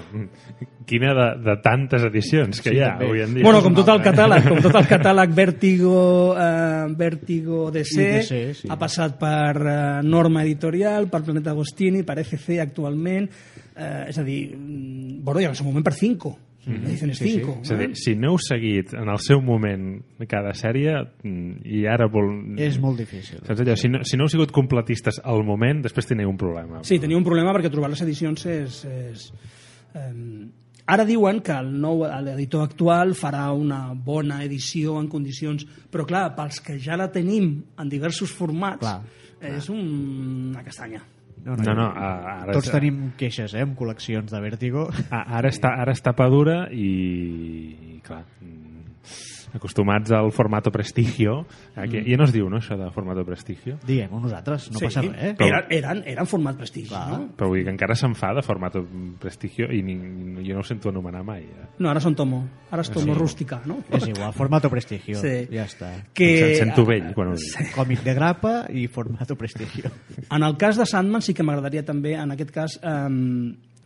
quina de, de tantes edicions que Sí, hi ha també. avui en dia. Bueno, com tot el catàleg, com tot el catàleg Vértigo, eh, Vértigo DC, DC, sí. ha passat per eh, Norma Editorial, per Planeta Agostini, per ECC actualment, eh, és a dir, mm, bueno, i en el seu moment per Mhm. ediciones Sí, sí. Cinco. És a dir, eh? si no heu seguit en el seu moment cada sèrie mm, i ara vol... És molt difícil. Saps allò? Si no, si no heu sigut completistes al moment, després teniu un problema. Sí, tenia un problema perquè trobar les edicions és... és eh, ara diuen que el nou l'editor actual farà una bona edició en condicions, però clar, pels que ja la tenim en diversos formats, Clar, és un, una castanya. No, no, a- ara Tots és- tenim queixes, eh, amb col·leccions de Vértigo. Ara està, ara està padura i, clar, mm, acostumats al formato prestigio. Aquí, Mm. Ja no es diu, no, això de formato prestigio? Diguem-ho nosaltres, no sí, passa res. Eren, eren, eren format prestigi, no? Però vull dir que encara se'n fa de formato prestigio i ni, jo no ho sento anomenar mai. Eh? No, ara són tomo. Ara és tomo Sí. rústica, no? És igual, formato prestigio. Sí. Ja està. Que- Em sento vell quan ho dic. Sí. Còmic de grapa i formato prestigio. En el cas de Sandman sí que m'agradaria també, en aquest cas, eh,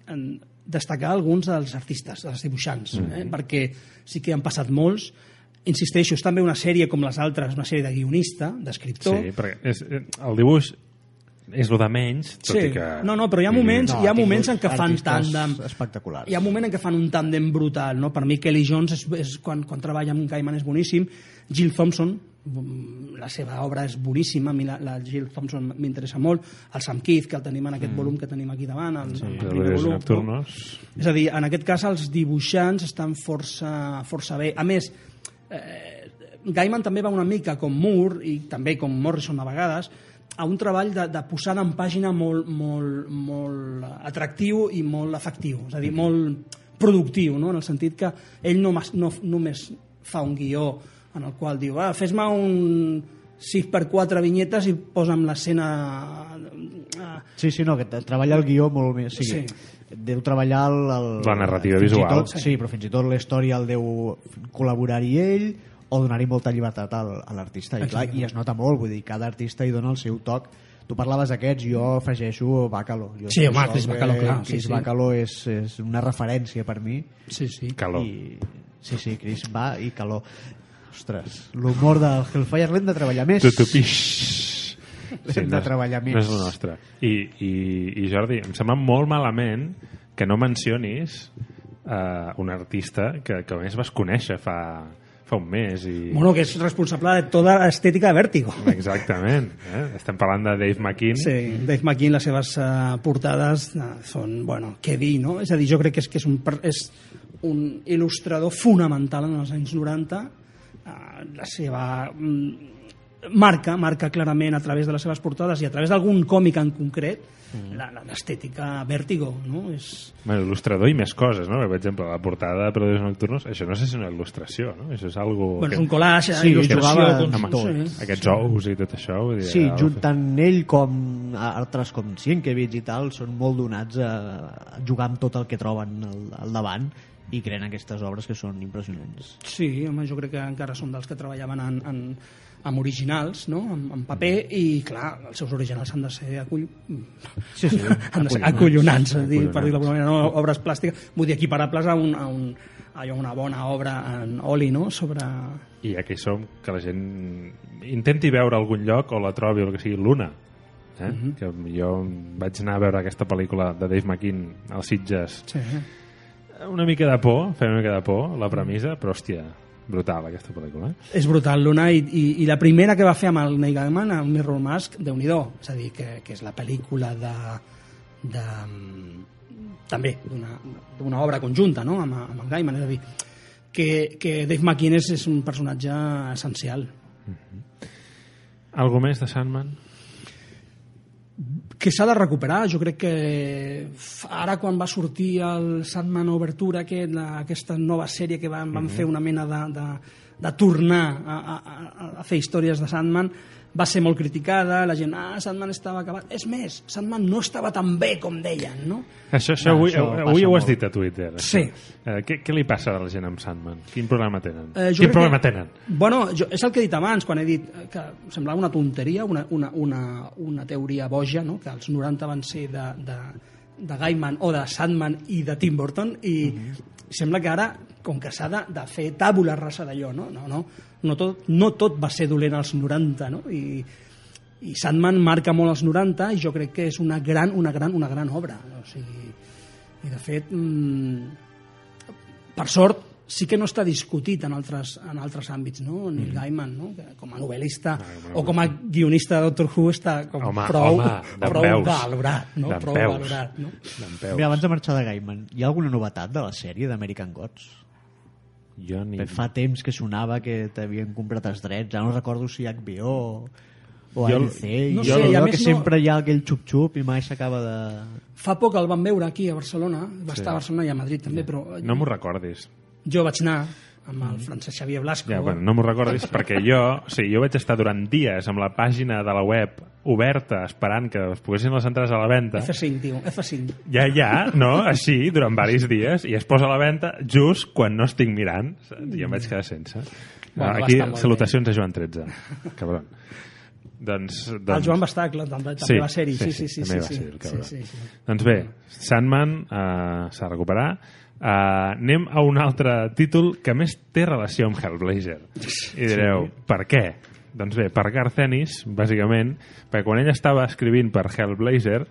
en destacar alguns dels artistes, dels dibuixants, Mm. eh? perquè sí que han passat molts. Insisteixo, és també una sèrie com les altres, una sèrie de guionista, d'escriptor. Sí, perquè és, el dibuix és el de menys, tot Sí. i que... No, no, però hi ha moments, No, hi ha moments en què fan tàndem. espectaculars. Hi ha moment en què fan un tàndem brutal, no? Per mi Kelly Jones és, és quan, quan treballa amb Gaiman és boníssim. Jill Thompson, mm, la seva obra és boníssima, a mi la, la Jill Thompson m'interessa molt. El Sam Keith, que el tenim en aquest volum que tenim aquí davant, el, sí, el primer volum. nocturnos. És a dir, en aquest cas els dibuixants estan força, força bé. A més, eh, Gaiman també va una mica com Moore i també com Morrison a vegades a un treball de, de posar en pàgina molt, molt, molt atractiu i molt efectiu, és a dir, molt productiu, no? en el sentit que ell no, no només fa un guió en el qual diu, ah, fes-me un 6 per 4 vinyetes i posa'm l'escena... ah, Sí, sí, no, que treballa el guió molt més. Sí. Sí. Deu treballar el, el, La narrativa fins i visual. Tot, sí, però fins i tot la història el deu col·laborar-hi ell o donar-hi molta llibertat al, a l'artista. I, clar, I es nota molt, vull dir, cada artista hi dona el seu toc. Tu parlaves d'aquests, jo afegeixo Bacalo. Jo Sí, home, Chris que Bacalo, clar, sí, Chris sí. Bacalo és, és una referència per mi. Sí, sí. Calor. I, sí, sí, Chris va i calor. Ostres, l'humor del Hellfire l'hem de treballar més. Tutupix. Hem de treballar més. No és el nostre. I, i, I Jordi, em sembla molt malament que no mencionis uh, un artista que, que a més vas conèixer fa, fa un mes. I... Bueno, que és responsable de tota l'estètica de Vértigo. Exactament. Eh? Estem parlant de Dave McKean. Sí, Dave McKean, les seves uh, portades uh, són, bueno, què dir, no? És a dir, jo crec que és, que és, un, és un il·lustrador fonamental en els anys 90. Uh, la seva mm, marca, marca clarament a través de les seves portades i a través d'algun còmic en concret la- la- l'estètica Vértigo, no? És, Bueno, il·lustrador i més coses, no? Per exemple, la portada de Predators Nocturnos, això no sé si és una il·lustració, no? Això és algo... bueno, és un collage, Sí, il·lustració... jugava com- amb tot. sí. Aquests ous i tot això, vull dir... Sí, el- juntant ell com altres com Sienkiewicz i tal, són molt donats a, a jugar amb tot el que troben al, al davant i creen aquestes obres que són impressionants. Sí, home, jo crec que encara són dels que treballaven en, en, amb originals, no? en, en paper, i clar, els seus originals han de ser acull... Sí, sí, han de ser acollonants. a dir, per dir-ho d'alguna manera, no obres plàstiques, vull dir, equiparables a, un, a, un, a una bona obra en oli, no?, sobre... I hi som, que la gent intenti veure algun lloc o la trobi o el que sigui l'una. Eh? Mhm. que jo vaig anar a veure aquesta pel·lícula de Dave McKean als Sitges Sí. una mica de por, feia una mica de por la premissa, però hòstia Brutal, aquesta pel·lícula. Eh? És brutal, Luna, i, i, i la primera que va fer amb el Neil Gaiman, el Mirror Mask, déu nhi És a dir, que, que és la pel·lícula de... de també d'una obra conjunta no? amb, amb el Gaiman, és a dir, que, que Dave McInnes és un personatge essencial. Algo més de Sandman? Que s'ha de recuperar. Jo crec que ara quan va sortir el Sandman Obertura, aquest, la, aquesta nova sèrie que van, van fer una mena de, de, de tornar a, a, a fer històries de Sandman, va ser molt criticada, la gent, ah, Sandman estava acabat. És més, Sandman no estava tan bé com deien, no? Això, això No, avui, això avui ho has molt. dit a Twitter. això. Sí. Eh, què, què li passa a la gent amb Sandman? Quin problema tenen? Eh, jo Quin problema que, tenen? Bueno, jo, és el que he dit abans, quan he dit que semblava una tonteria, una, una, una, una teoria boja, no? que els 90 van ser de, de, de Gaiman o de Sandman i de Tim Burton, i sembla que ara, com que s'ha de, de fer tàbula rasa d'allò, no? No, no, no, tot, no tot va ser dolent als 90, no? I, i Sandman marca molt els 90 i jo crec que és una gran, una gran, una gran obra. O sigui, I de fet, mm, per sort, sí que no està discutit en altres, en altres àmbits, no? Neil Gaiman, no? Que com a novel·lista o com a guionista de Doctor Who està com Home, prou, home, prou peus. valorat, no? Prou peus. valorat, no? Mira, abans de marxar de Gaiman, hi ha alguna novetat de la sèrie d'American Gods? Jo ni... Bé, Fa temps que sonava que t'havien comprat els drets, ara no recordo si HBO o, o Jo- AMC, no sé, jo, i a que més no- sempre hi ha aquell xup-xup i mai s'acaba de... Fa poc el van veure aquí a Barcelona, va Sí. estar a Barcelona i a Madrid també, però No m'ho recordis. Jo vaig anar amb el Francesc Xavier Blasco. Ja, bueno, no m'ho recordis perquè jo, o sigui, jo vaig estar durant dies amb la pàgina de la web oberta esperant que es poguessin les entrades a la venda. F5, tio, F5. Ja, ja, no? Així, durant diversos dies, i es posa a la venda just quan no estic mirant, i em vaig quedar sense. Bueno, Aquí, salutacions a Joan 13. Cabron. Doncs, doncs... El Joan va estar, clar, també, també va ser-hi. Sí, sí, sí. sí, sí, el cabron. sí, sí, sí. Doncs bé, Sandman uh, s'ha de recuperar. Uh, anem a un altre títol que més té relació amb Hellblazer. I direu, Sí. per què? Doncs bé, per Garth Ennis, bàsicament, perquè quan ell estava escrivint per Hellblazer,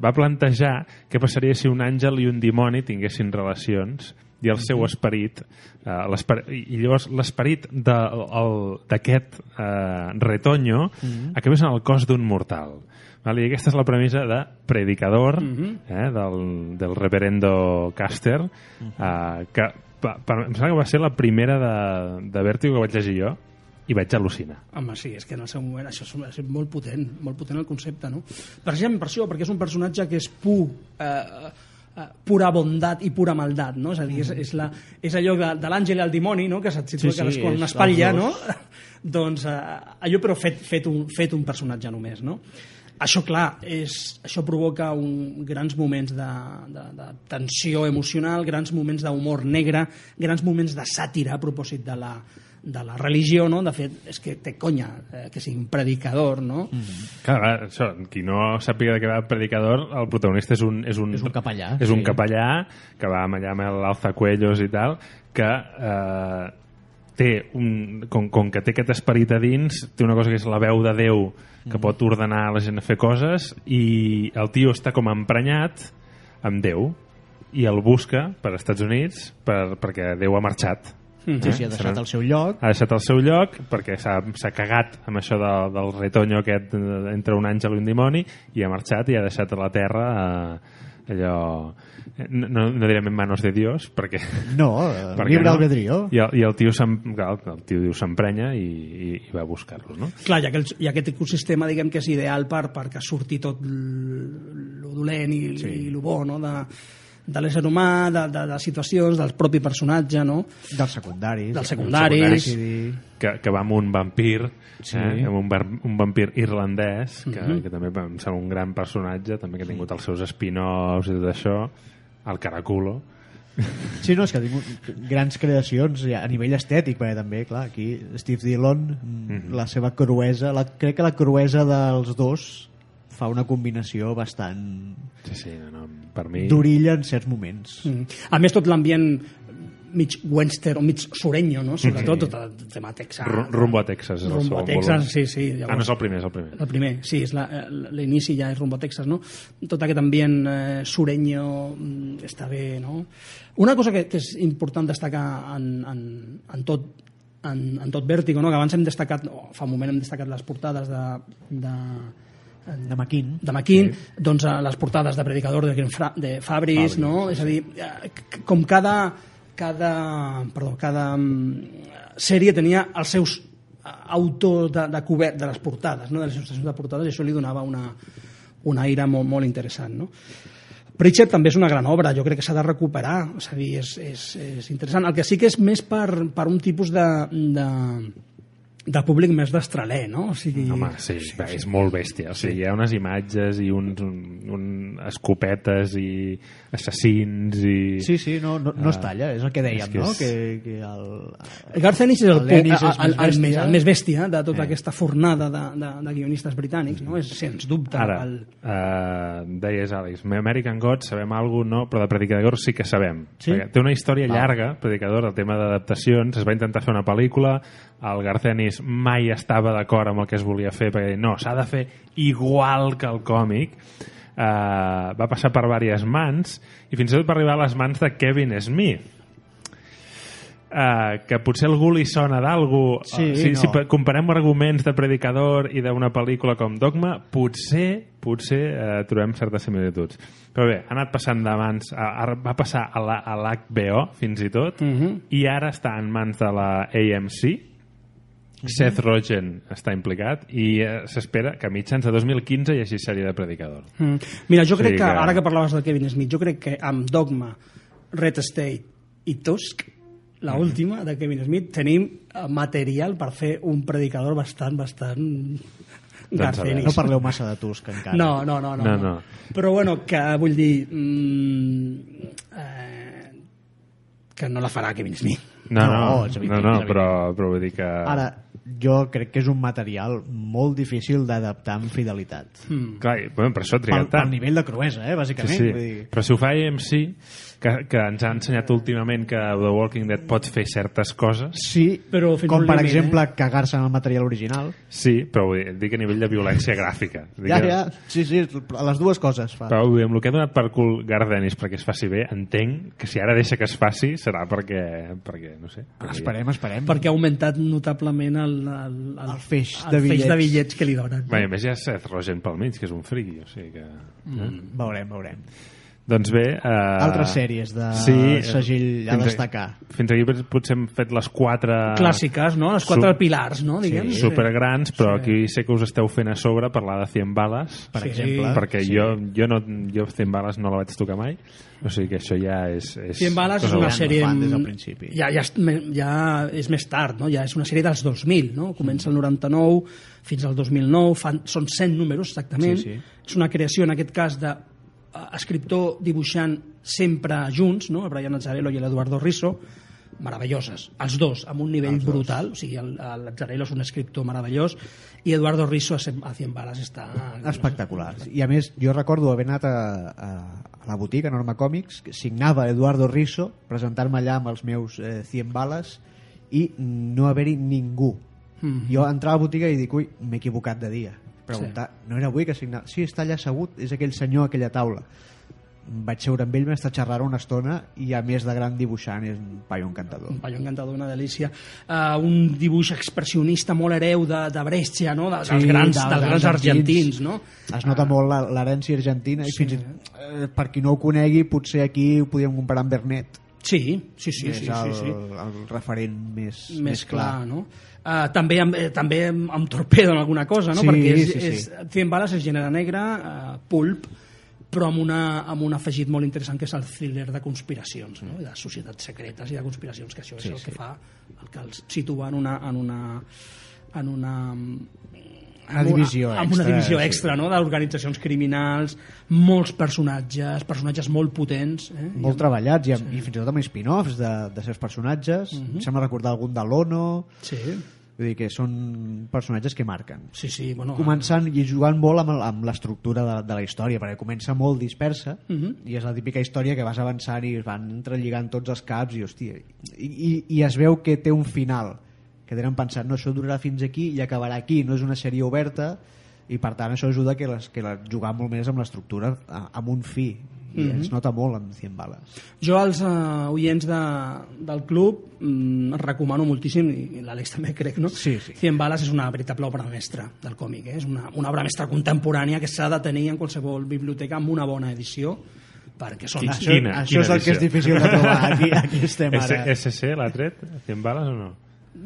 va plantejar què passaria si un àngel i un dimoni tinguessin relacions i el seu esperit eh, l'esper- i llavors l'esperit d'aquest eh, retoño Mhm. acabés en el cos d'un mortal Vale? I aquesta és la premissa de Predicador, Mhm. eh, del, del reverendo Caster, eh, que pa, per, em sembla que va ser la primera de, de Vértigo que vaig llegir jo, i vaig al·lucinar. Home, sí, és que en el seu moment això és, molt potent, molt potent el concepte, no? Per exemple, per això, perquè és un personatge que és pur, eh, pura bondat i pura maldat, no? És a dir, és, és, la, és allò de, de l'àngel i el dimoni, no? Que se't situa Sí, sí, sí, és una espatlla, no? doncs eh, allò però fet, fet, un, fet un personatge només, no? Això, clar, és, això provoca un, grans moments de, de, de tensió emocional, grans moments d'humor negre, grans moments de sàtira a propòsit de la, de la religió, no? De fet, és que té conya eh, que sigui un predicador, no? Clar, clar, això, qui no sàpiga de què va el predicador, el protagonista és un... És un, És un capellà, És un sí. capellà que va allà amb l'Alzacuellos i tal, que eh, té un, com, com que té aquest esperit a dins, té una cosa que és la veu de Déu que pot ordenar a la gent a fer coses i el tio està com emprenyat amb Déu i el busca per als Estats Units per, perquè Déu ha marxat. Mhm. Sí, sí, ha deixat el seu lloc. Ha deixat el seu lloc perquè s'ha s'ha cagat amb això de, del retoño aquest eh, entre un àngel i un dimoni i ha marxat i ha deixat a la terra eh, allò... No, no, no direm en manos de Dios perquè... No, eh, perquè libre albedrío. I el, i el tio s'em- clar, el tio diu s'emprenya i, i, i va a buscar-lo, no? Clar, ha, aquest, ha aquest ecosistema, diguem que és ideal per, perquè surti tot lo dolent i, sí. i lo bo, no?, de, de l'ésser humà, de, de, de situacions, del propi personatge, no? Dels secundaris. Dels secundaris. que, que va amb un vampir Sí. eh, amb un, un vampir irlandès que, Mhm. que també em sembla un gran personatge també que ha tingut els seus spin-offs i tot això el Caraculo Sí, no, és que ha tingut grans creacions ja, a nivell estètic, perquè també, clar, aquí Steve Dillon, mm, la seva cruesa, la, crec que la cruesa dels dos fa una combinació bastant sí, sí, no, no, per mi d'orilla en certs moments. Mm. A més, tot l'ambient mig western o mig sureño, no? Sobretot Sí. tot el tema Texas. Ru- Rumbo a Texas és el Rumbo a Texas, volum. sí, sí. Ah, no és el primer, és el primer. El primer, sí, és la- eh, l'inici ja és Rumbo a Texas, no? Tot aquest ambient eh, sureño mm, està bé, no? Una cosa que, que és important destacar en, en, en tot en, en tot vèrtigo, no? que abans hem destacat, no, fa un moment hem destacat les portades de, de, de McKean, de McKean sí. doncs les portades de Predicador de, Fra de Fabris, Fabris, no? és a dir, eh, com cada, cada, perdó, cada mm, sèrie tenia els seus eh, autors de, de cobert de les portades, no? de les il·lustracions de portades, i això li donava una, una aire molt, molt interessant. No? Pritchett també és una gran obra, jo crec que s'ha de recuperar, és a dir, és, és, és interessant. El que sí que és més per, per un tipus de, de, de públic més d'estraler, no? O sigui, Home, sí, sí, és molt bèstia. O sigui, hi ha unes imatges i uns un, un escopetes i assassins i... Sí, sí, no, no, no es talla, és el que dèiem, és que no? és- Que, que el, El Garth Ennis és el, El el, és el, més el, més, el més bèstia de tota Eh. aquesta fornada de, de, de guionistes britànics, no? És, sens dubte. Ara, el... uh, deies, Àlex, American Gods sabem alguna no, però de Predicador sí que sabem. Sí? Perquè té una història Val. llarga, Predicador, el tema d'adaptacions, es va intentar fer una pel·lícula, el Garcenis mai estava d'acord amb el que es volia fer, perquè no, s'ha de fer igual que el còmic. Uh, va passar per diverses mans i fins i tot va arribar a les mans de Kevin Smith Uh, que potser algú li sona d'algú Sí, si, no. si pa- comparem arguments de Predicador i d'una pel·lícula com Dogma potser, potser uh, trobem certes similituds però bé, ha anat passant de mans a, va passar a l'HBO fins i tot Uh -huh. i ara està en mans de la AMC Seth Rogen està implicat i eh, s'espera que a mitjans de 2015 hi hagi sèrie de Predicador Mm. Mira, jo Sí crec que, que- ara que parlaves de Kevin Smith, jo crec que amb Dogma, Red State i Tusk, la Mhm. última de Kevin Smith, tenim eh, material per fer un predicador bastant, bastant... Doncs no parleu massa de Tusk encara. No, no, no, no, No, no. no. Però bueno, que vull dir... Mm, eh, que no la farà Kevin Smith. no, no, No, no, no, no però, però vull dir que Ara, jo crec que és un material molt difícil d'adaptar amb fidelitat. Mm. clar, bueno, per això ha Pel, triat pel tant nivell de cruesa, eh, Sí, bàsicament. sí. Vull dir, Però si ho fa AMC, que, que ens ha ensenyat últimament que The Walking Dead pot fer certes coses, sí, Però fins com per límit, exemple eh? cagar-se en el material original. sí, però vull dir, dic a nivell de violència gràfica. Dic Ja, que- ja, sí, sí, les dues coses fa. Però vull dir, amb el que ha donat per cul Gardenis perquè es faci bé, entenc que si ara deixa que es faci serà perquè, perquè no sé... perquè- Esperem, esperem. Perquè ha augmentat notablement el, el, el, El feix el de feix bitllets. de bitllets que li donen. Bé, a més hi ha Seth Rogen pel mig, que és un friki, o sigui que... Mm. Veurem, veurem. Doncs bé... Eh, Altres sèries de sí, segell a fins destacar. Fins aquí pot- potser hem fet les quatre... Clàssiques, no? Les quatre Sup- pilars, no? Diguem. Sí, supergrans, però Sí. aquí sé que us esteu fent a sobre parlar de 100 bales, Per Sí. exemple. perquè sí. jo, jo, no, jo 100 bales no la vaig tocar mai, o sigui que això ja és... és 100 bales és una sèrie... fan des del principi. Ja, ja, ja és més tard, no? Ja és una sèrie dels 2000, no? Comença el 99 fins al 2009, fan, són 100 números exactament. Sí, sí. És una creació, en aquest cas, de escriptor dibuixant sempre junts, no? el Brian Azzarello i l'Eduardo Risso, meravelloses, els dos, amb un nivell brutal, o sigui, el, el Azzarello és un escriptor meravellós i Eduardo Risso a 100 a 100 balas està... Espectacular. I a més, jo recordo haver anat a, a, a la botiga Norma Còmics, que signava Eduardo Risso, presentar-me allà amb els meus eh, 100 bales i no haver-hi ningú. Mhm. Jo entrava a la botiga i dic, ui, m'he equivocat de dia. Preguntar, sí. no era avui que signava? Sí, està allà assegut, és aquell senyor a aquella taula. Vaig seure amb ell, vam estar xerrant una estona i a més de gran dibuixant és un paio encantador. un paio encantador, una delícia uh, un dibuix expressionista molt hereu de, de Brescia, no? de, dels, grans, dels, grans argentins, no? Es nota molt la- l'herència argentina i Sí. fins i tot, eh, per qui no ho conegui, potser aquí ho podíem comparar amb Bernet. Sí, sí, sí, és sí, el, sí, sí. el referent més, més clar, no? Uh, també amb, eh, també amb, torpedo en alguna cosa, no? Sí, Perquè és, sí, sí. és, 100 bales és gènere negre, uh, pulp, però amb, una, amb un afegit molt interessant que és el thriller de conspiracions, no? de societats secretes i de conspiracions, que això és Sí, el sí. que fa, el que els situa en una, en una, en una Una divisió amb una extra, divisió sí. extra no? d'organitzacions criminals molts personatges personatges molt potents eh? molt treballats i, amb, i fins i tot amb spin-offs de, de certs personatges Mhm. em sembla recordar algun de l'Ono sí, vull dir que són personatges que marquen sí, sí bueno, començant i jugant molt amb, amb l'estructura de, de la història perquè comença molt dispersa Mhm. i és la típica història que vas avançant i es van entrelligant tots els caps i, hòstia, i, i, i es veu que té un final que tenen pensat, no, això durarà fins aquí i acabarà aquí, no és una sèrie oberta i per tant això ajuda que, les, que la, jugar molt més amb l'estructura a- amb un fi i Mhm. es nota molt amb 100 bales Jo als uh, oients de, del club mm, els recomano moltíssim, i l'Àlex també crec, no? Sí, sí. 100 bales és una veritable obra mestra del còmic, eh? és una, una obra mestra contemporània que s'ha de tenir en qualsevol biblioteca amb una bona edició perquè són... Quin- això, Quina- això és quina el que és edició? difícil de trobar aquí, aquí estem ara S SC l'ha tret? 100 bales o no?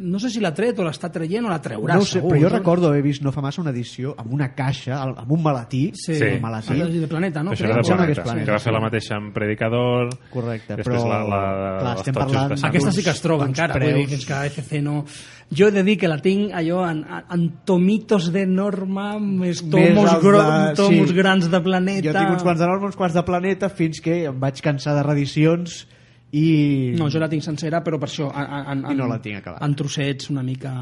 No sé si l'ha tret o l'està traient o la treurà, no sé, segur. però jo no? recordo haver vist no fa massa una edició amb una caixa, amb un maletí Sí, Sí. el maletí de Planeta, no? Això era de Planeta, Planeta, que va fer sí. la mateixa amb Predicador, Correcte, però, la, la, clar, estem parlant- de Aquesta sí que es troba encara, vull dir, preus. fins que AFC no... Jo he de dir que la tinc allò en, en tomitos de norma, més tomos, els gro, de- tomos sí. grans de planeta... jo tinc uns quants de norma, uns quants de planeta fins que em vaig cansar de reedicions i... No, jo la tinc sencera, però per això en, en, I no la tinc acabada. en trossets una mica...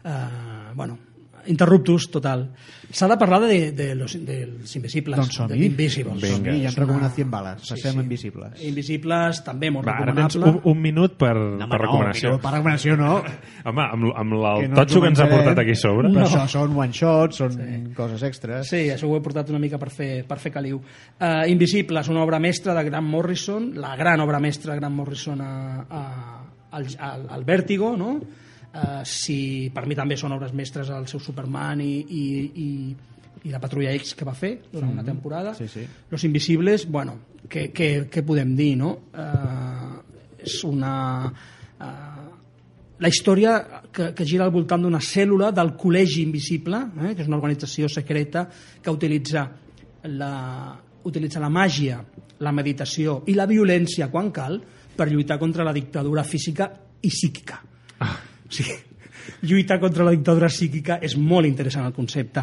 Eh, bueno, interruptus total. S'ha de parlar de, de los, dels invisibles, Doncs som de. Invisibles. Som-hi, ja ens És una- recomana 100 bales. Sí, Passem sí. Invisibles. Invisibles també molt Va, ara tens recomanable. un, un minut per, No, per recomanació. No, per recomanació no. Home, amb, amb el Que no totxo que ens ha portat aquí a sobre. Però No. això són one-shots, són sí. coses extres. Sí, això ho he portat una mica per fer, per fer caliu. Uh, Invisibles, una obra mestra de Grant Morrison, la gran obra mestra de Grant Morrison a, a, al, al, al Vértigo, no? Uh, si per mi també són obres mestres el seu Superman i, i, i, i la Patrulla X que va fer durant una temporada. Sí, sí. Los Invisibles, bueno, què, què, què podem dir, no? Uh, és una... Uh, la història que, que gira al voltant d'una cèl·lula del Col·legi Invisible, eh, que és una organització secreta que utilitza la, utilitza la màgia, la meditació i la violència quan cal per lluitar contra la dictadura física i psíquica. Ah. O sigui, lluitar contra la dictadura psíquica és molt interessant el concepte.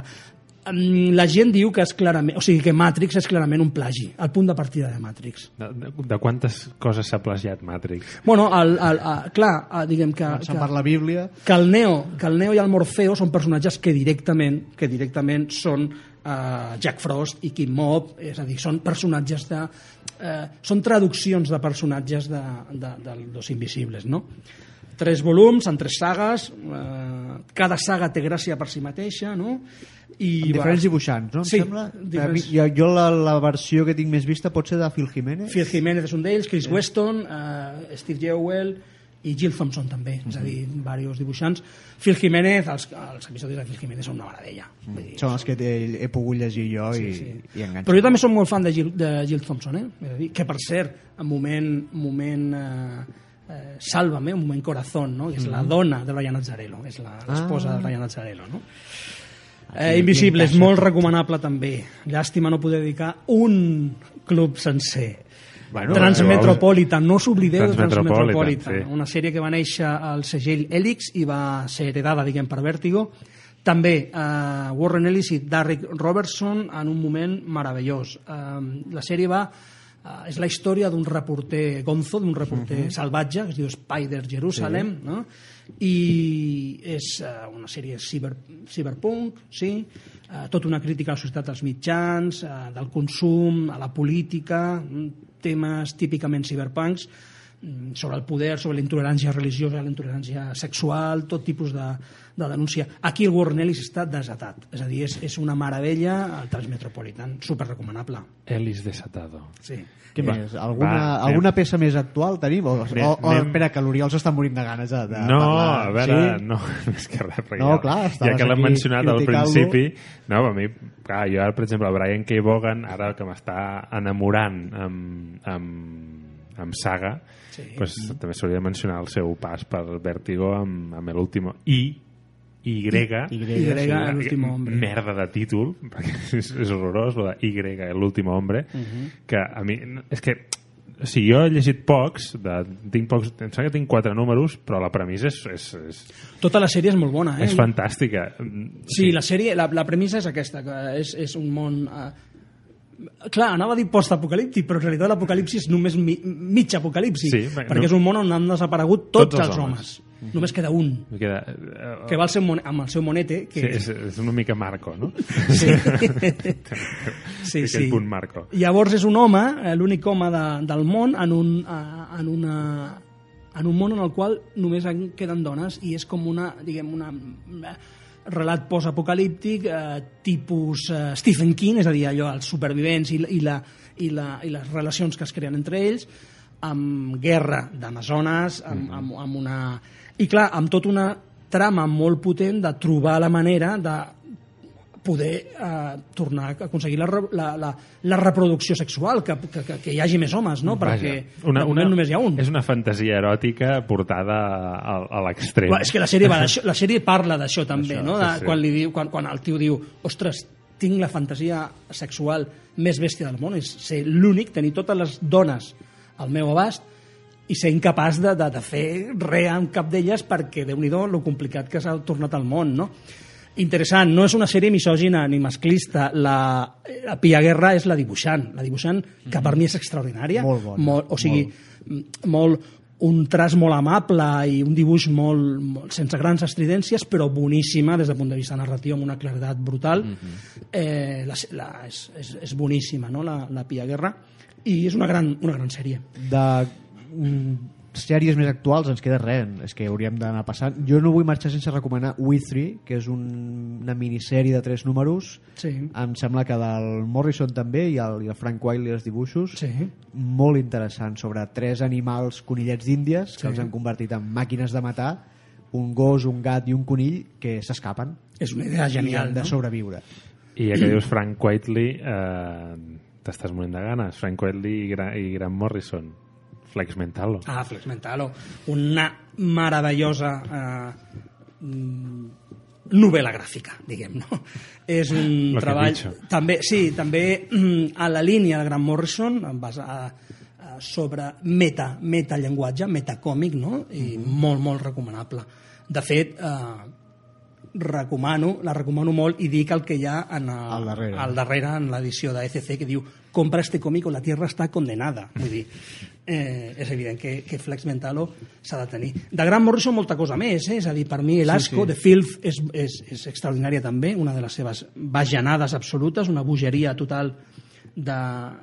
Mm, La gent diu que és clarament, o sigui, que Matrix és clarament un plagi, el punt de partida de Matrix. De, de, de quantes coses s'ha plagiat Matrix? Bueno, el, el, el, clar, eh, diguem que, Començant que, per la Bíblia. que el Neo, que el Neo i el Morfeo són personatges que directament que directament són eh, Jack Frost i Kim Mob, és a dir, són personatges de eh, són traduccions de personatges de, de, de Los Invisibles, no? Tres volums, en tres sagues, eh, cada saga té gràcia per si mateixa, no? I, Amb diferents dibuixants, no? Em Sí, sembla? diferents- mi, jo, jo la, la versió que tinc més vista pot ser de Phil Jiménez. Phil Jiménez és un d'ells, Chris Weston, eh, Steve Jewell i Jill Thompson també, és a dir, diversos dibuixants. Phil Jiménez, els, els episodis de Phil Jiménez són una meravella. Vull dir, Són els que he, he pogut llegir jo i, sí. i enganxar. Però jo també som molt fan de Jill, de Jill Thompson, eh? És a dir, que per cert, en moment, moment eh, eh, Sálvame, un moment corazón, no? que és la dona de Ryan Azzarello, és la- l'esposa Ah. de Ryan Azzarello. No? Eh, Invisibles, molt recomanable també. Llàstima no poder dedicar un club sencer. Bueno, Transmetropolitan, no s'oblideu de Transmetropolitan, sí. una sèrie que va néixer al segell Helix i va ser heredada, diguem, per Vértigo. També eh, Warren Ellis i Derek Robertson en un moment meravellós. Eh, la sèrie va eh, és la història d'un reporter gonzo, d'un reporter Mhm. salvatge, que es diu Spider Jerusalem, sí. no? i és eh, una sèrie ciber, cyberpunk, sí? eh, tota una crítica a la societat dels mitjans, eh, del consum, a la política, mm, temes típicament ciberpunks, mm, sobre el poder, sobre la intolerància religiosa, la intolerància sexual, tot tipus de, de denúncia. Aquí el Warren Ellis està desatat, és a dir, és, és una meravella al Transmetropolitan, super recomanable. Ellis desatado. Sí. Què Va, més? Alguna, va, anem. alguna peça més actual tenim? O, Anem- o, o anem- espera, que l'Oriol s'està morint de ganes de, de no, parlar. a veure, sí? no, més que res, perquè No, ja, clar, ja que l'hem mencionat al principi, no, a mi, clar, jo ara, per exemple, el Brian K. Vaughan, ara que m'està enamorant amb, amb, amb Saga, Sí. pues, també s'hauria de mencionar el seu pas per Vértigo amb, amb l'último I, Y, Y, Y, el último hombre. merda de títol, perquè és, és horrorós, lo de Y, l'últim hombre, que a mi, és que o sigui, jo he llegit pocs, de, tinc pocs, em sembla que tinc quatre números, però la premissa és, és, és, Tota la sèrie és molt bona, eh? és fantàstica. Sí, la sèrie, la, la premissa és aquesta, que és, és un món... Eh, clar, anava a dir post-apocalíptic, però en realitat l'apocalipsi és només mi, mig apocalipsi, Sí, perquè no- és un món on han desaparegut tots, Tots els els homes. Només queda un, queda, eh, que va al seu, mon- amb el seu monete, sí, que, és, és una mica Marco, no? Sí. Sí, sí. punt Marco. Llavors és un home, eh, l'únic home de, del món, en un, eh, en, una, en un món en el qual només en queden dones i és com una, diguem, una... relat post-apocalíptic eh, tipus eh, Stephen King, és a dir, allò, els supervivents i, i, la, i, la, i les relacions que es creen entre ells, amb guerra d'Amazones, amb, amb, amb una... I clar, amb tota una trama molt potent de trobar la manera de poder eh, tornar a aconseguir la, la, la, la reproducció sexual, que, que, que, que hi hagi més homes, no? Perquè una, moment només hi ha un. És una fantasia eròtica portada a, a l'extrem. És que la sèrie, va la sèrie parla d'això també, Això, no? De, sí, sí. Quan, li diu, quan, quan el tio diu ostres, tinc la fantasia sexual més bèstia del món, és ser l'únic, tenir totes les dones al meu abast i ser incapaç de, de, de fer res amb cap d'elles perquè, déu nhi lo complicat que s'ha tornat al món, no? Interessant, no és una sèrie misògina ni masclista. La, la Pia Guerra és la dibuixant, la dibuixant que per mi és extraordinària. Molt bona, Molt, o sigui, molt. molt un traç molt amable i un dibuix molt, molt sense grans estridències, però boníssima des del punt de vista narratiu, amb una claredat brutal. eh, la, la, és, és, és boníssima, no?, la, la Pia Guerra. I és una gran, una gran sèrie. de mm, sèries més actuals ens queda res, és que hauríem d'anar passant. Jo no vull marxar sense recomanar We Three, que és un, una minissèrie de tres números. Sí. Em sembla que del Morrison també i el, i el Frank Wiley els dibuixos. Sí. Molt interessant, sobre tres animals conillets d'Índies que Sí. els han convertit en màquines de matar, un gos, un gat i un conill que s'escapen. És una idea genial, han de no? sobreviure. I ja que dius Frank Whiteley, eh, t'estàs morint de ganes. Frank Whiteley i, Gra i Grant Morrison. Flex Mentalo. Ah, Flex Mentalo. Una meravellosa eh, mm, novel·la gràfica, diguem, no? És un Lo treball... També, sí, també mm, a la línia de Grant Morrison, basada eh, sobre meta, metallenguatge, metacòmic, no? I molt, molt recomanable. De fet, eh, recomano, la recomano molt i dic el que hi ha en el, Al darrere. al darrere en l'edició de ECC que diu compra este còmic o la tierra està condenada vull dir, eh, és evident que, que Flex Mentalo s'ha de tenir de Grant Morrison molta cosa més eh? és a dir, per mi El Asco sí. de Filth és, és, és extraordinària també una de les seves bajanades absolutes una bogeria total de,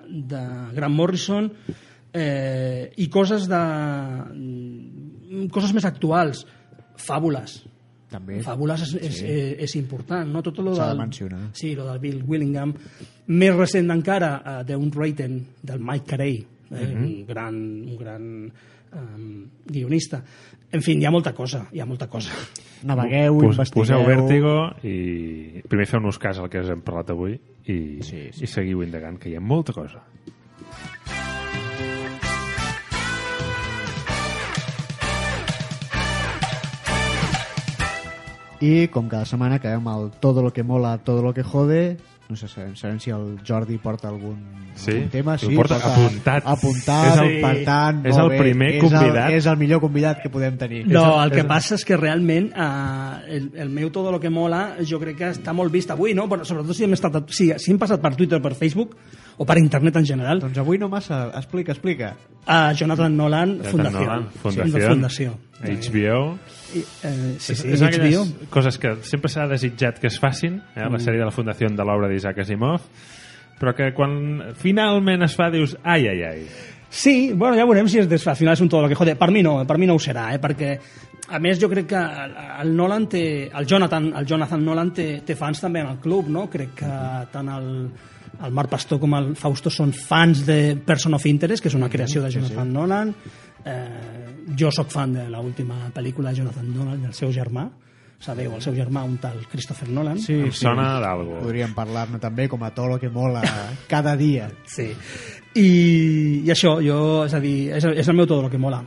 de Grant Morrison eh, i coses de coses més actuals fàbules També. Fàbules és, és, Sí. és, és important, no? Tot lo S'ha de del, mencionar. Sí, lo del Bill Willingham. Més recent encara, uh, d'un Raten, del Mike Carey, eh, Mhm. un gran, un gran um, guionista. En fi, hi ha molta cosa, hi ha molta cosa. Navegueu, Pos, investigueu... poseu vèrtigo i primer feu-nos cas al que us hem parlat avui i, Sí, sí. i seguiu indagant, que hi ha molta cosa. I com cada setmana acabem el Todo lo que mola, todo lo que jode no sé, sabem, sabem si el Jordi porta algun, Sí? algun tema. El porta apuntat. Apuntat, És el- per tant, és el bé. primer és convidat. El, és el millor convidat que podem tenir. No, el que És- passa és que realment eh, el, el meu Todo lo que mola jo crec que està molt vist avui, no? Però sobretot si hem, estat, si, si hem passat per Twitter, per Facebook o per internet en general. Doncs avui no massa. Explica, explica. A Jonathan Nolan, Jonathan Fundació. Nolan, Sí, Fundació. Fundació. HBO. I, eh, sí, sí, és HBO. aquelles coses que sempre s'ha desitjat que es facin, eh? la sèrie de la Fundació de l'obra d'Isaac Asimov, però que quan finalment es fa dius ai, ai, ai. Sí, bueno, ja veurem si és des, al final és un todo lo que jode. Per mi no, per mi no ho serà, eh? perquè a més jo crec que el, el Nolan té, el Jonathan, el Jonathan Nolan té, té fans també en el club, no? Crec que tant el, el Marc Pastor com el Fausto són fans de Person of Interest, que és una creació de Jonathan Nolan. Eh, jo sóc fan de l'última pel·lícula de Jonathan Nolan i el seu germà. Sabeu, el seu germà, un tal Christopher Nolan. Sí, Em sí. sona d'algo. Podríem parlar-ne també com a tot lo que mola cada dia. Sí. I, I això, jo, és a dir, és, és el meu todo lo que mola.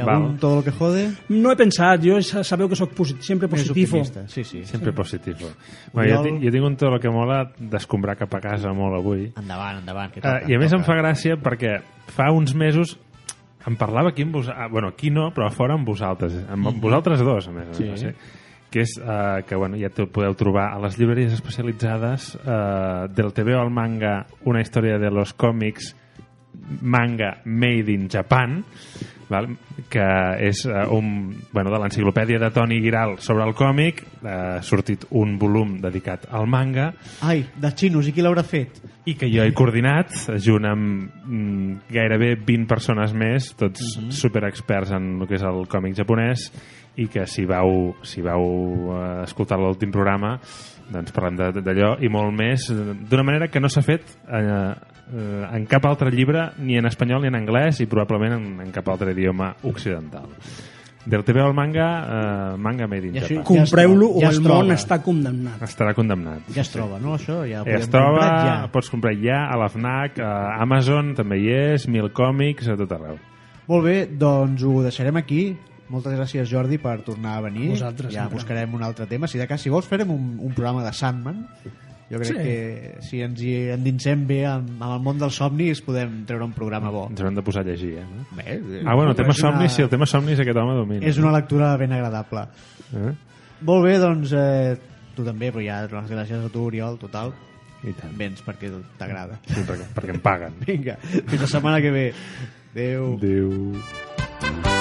Ha algun Val. todo lo que jode? No he pensat, jo sa- sabeu que sóc posit sempre positivo. Sí, sí. Sempre positivo. Bueno, jo, jo tinc un tot el que mola d'escombrar cap a casa molt avui. Endavant, endavant. Que Uh, toca, I a més em toca. fa gràcia perquè fa uns mesos em parlava aquí amb vosaltres, bueno, aquí no, però a fora amb vosaltres, amb mm vosaltres dos, a més, Sí. no sé, que és uh, que bueno, ja te podeu trobar a les llibreries especialitzades uh, del TV al manga una història de los còmics manga made in Japan val? que és uh, un, bueno, de l'enciclopèdia de Toni Giral sobre el còmic uh, ha sortit un volum dedicat al manga Ai, de xinos, i qui l'haurà fet? i que jo he coordinat junt amb mm, gairebé 20 persones més tots superexperts en el que és el còmic japonès i que si vau, si vau eh, escoltar l'últim programa doncs parlem d'allò i molt més eh, d'una manera que no s'ha fet eh, eh, en cap altre llibre ni en espanyol ni en anglès i probablement en, en cap altre idioma occidental del TV al manga eh, manga made in I Japan Compreu-lo Ja o es el troba. món està condemnat. estarà condemnat Ja es troba, no, això? Ja ho ja es troba, comprar ja. pots comprar ja a la FNAC, a Amazon també hi és, Mil Còmics, a tot arreu. Molt bé, doncs ho deixarem aquí. Moltes gràcies, Jordi, per tornar a venir. Vosaltres, ja sempre. buscarem un altre tema. Si de cas, si vols, farem un, un programa de Sandman. Jo crec Sí. que si ens hi endinsem bé amb, amb el món dels somnis podem treure un programa bo. Ens haurem de posar a llegir, eh? No? Bé, Ah, bueno, el tema és una- somnis, sí, el tema somnis aquest home domina. És una lectura ben agradable. Eh? Molt bé, doncs eh, tu també, però ja les gràcies a tu, Oriol, total. I tant. Vens perquè t'agrada. Sí, perquè, perquè em paguen. Vinga, fins la setmana que ve. Adéu. Adéu.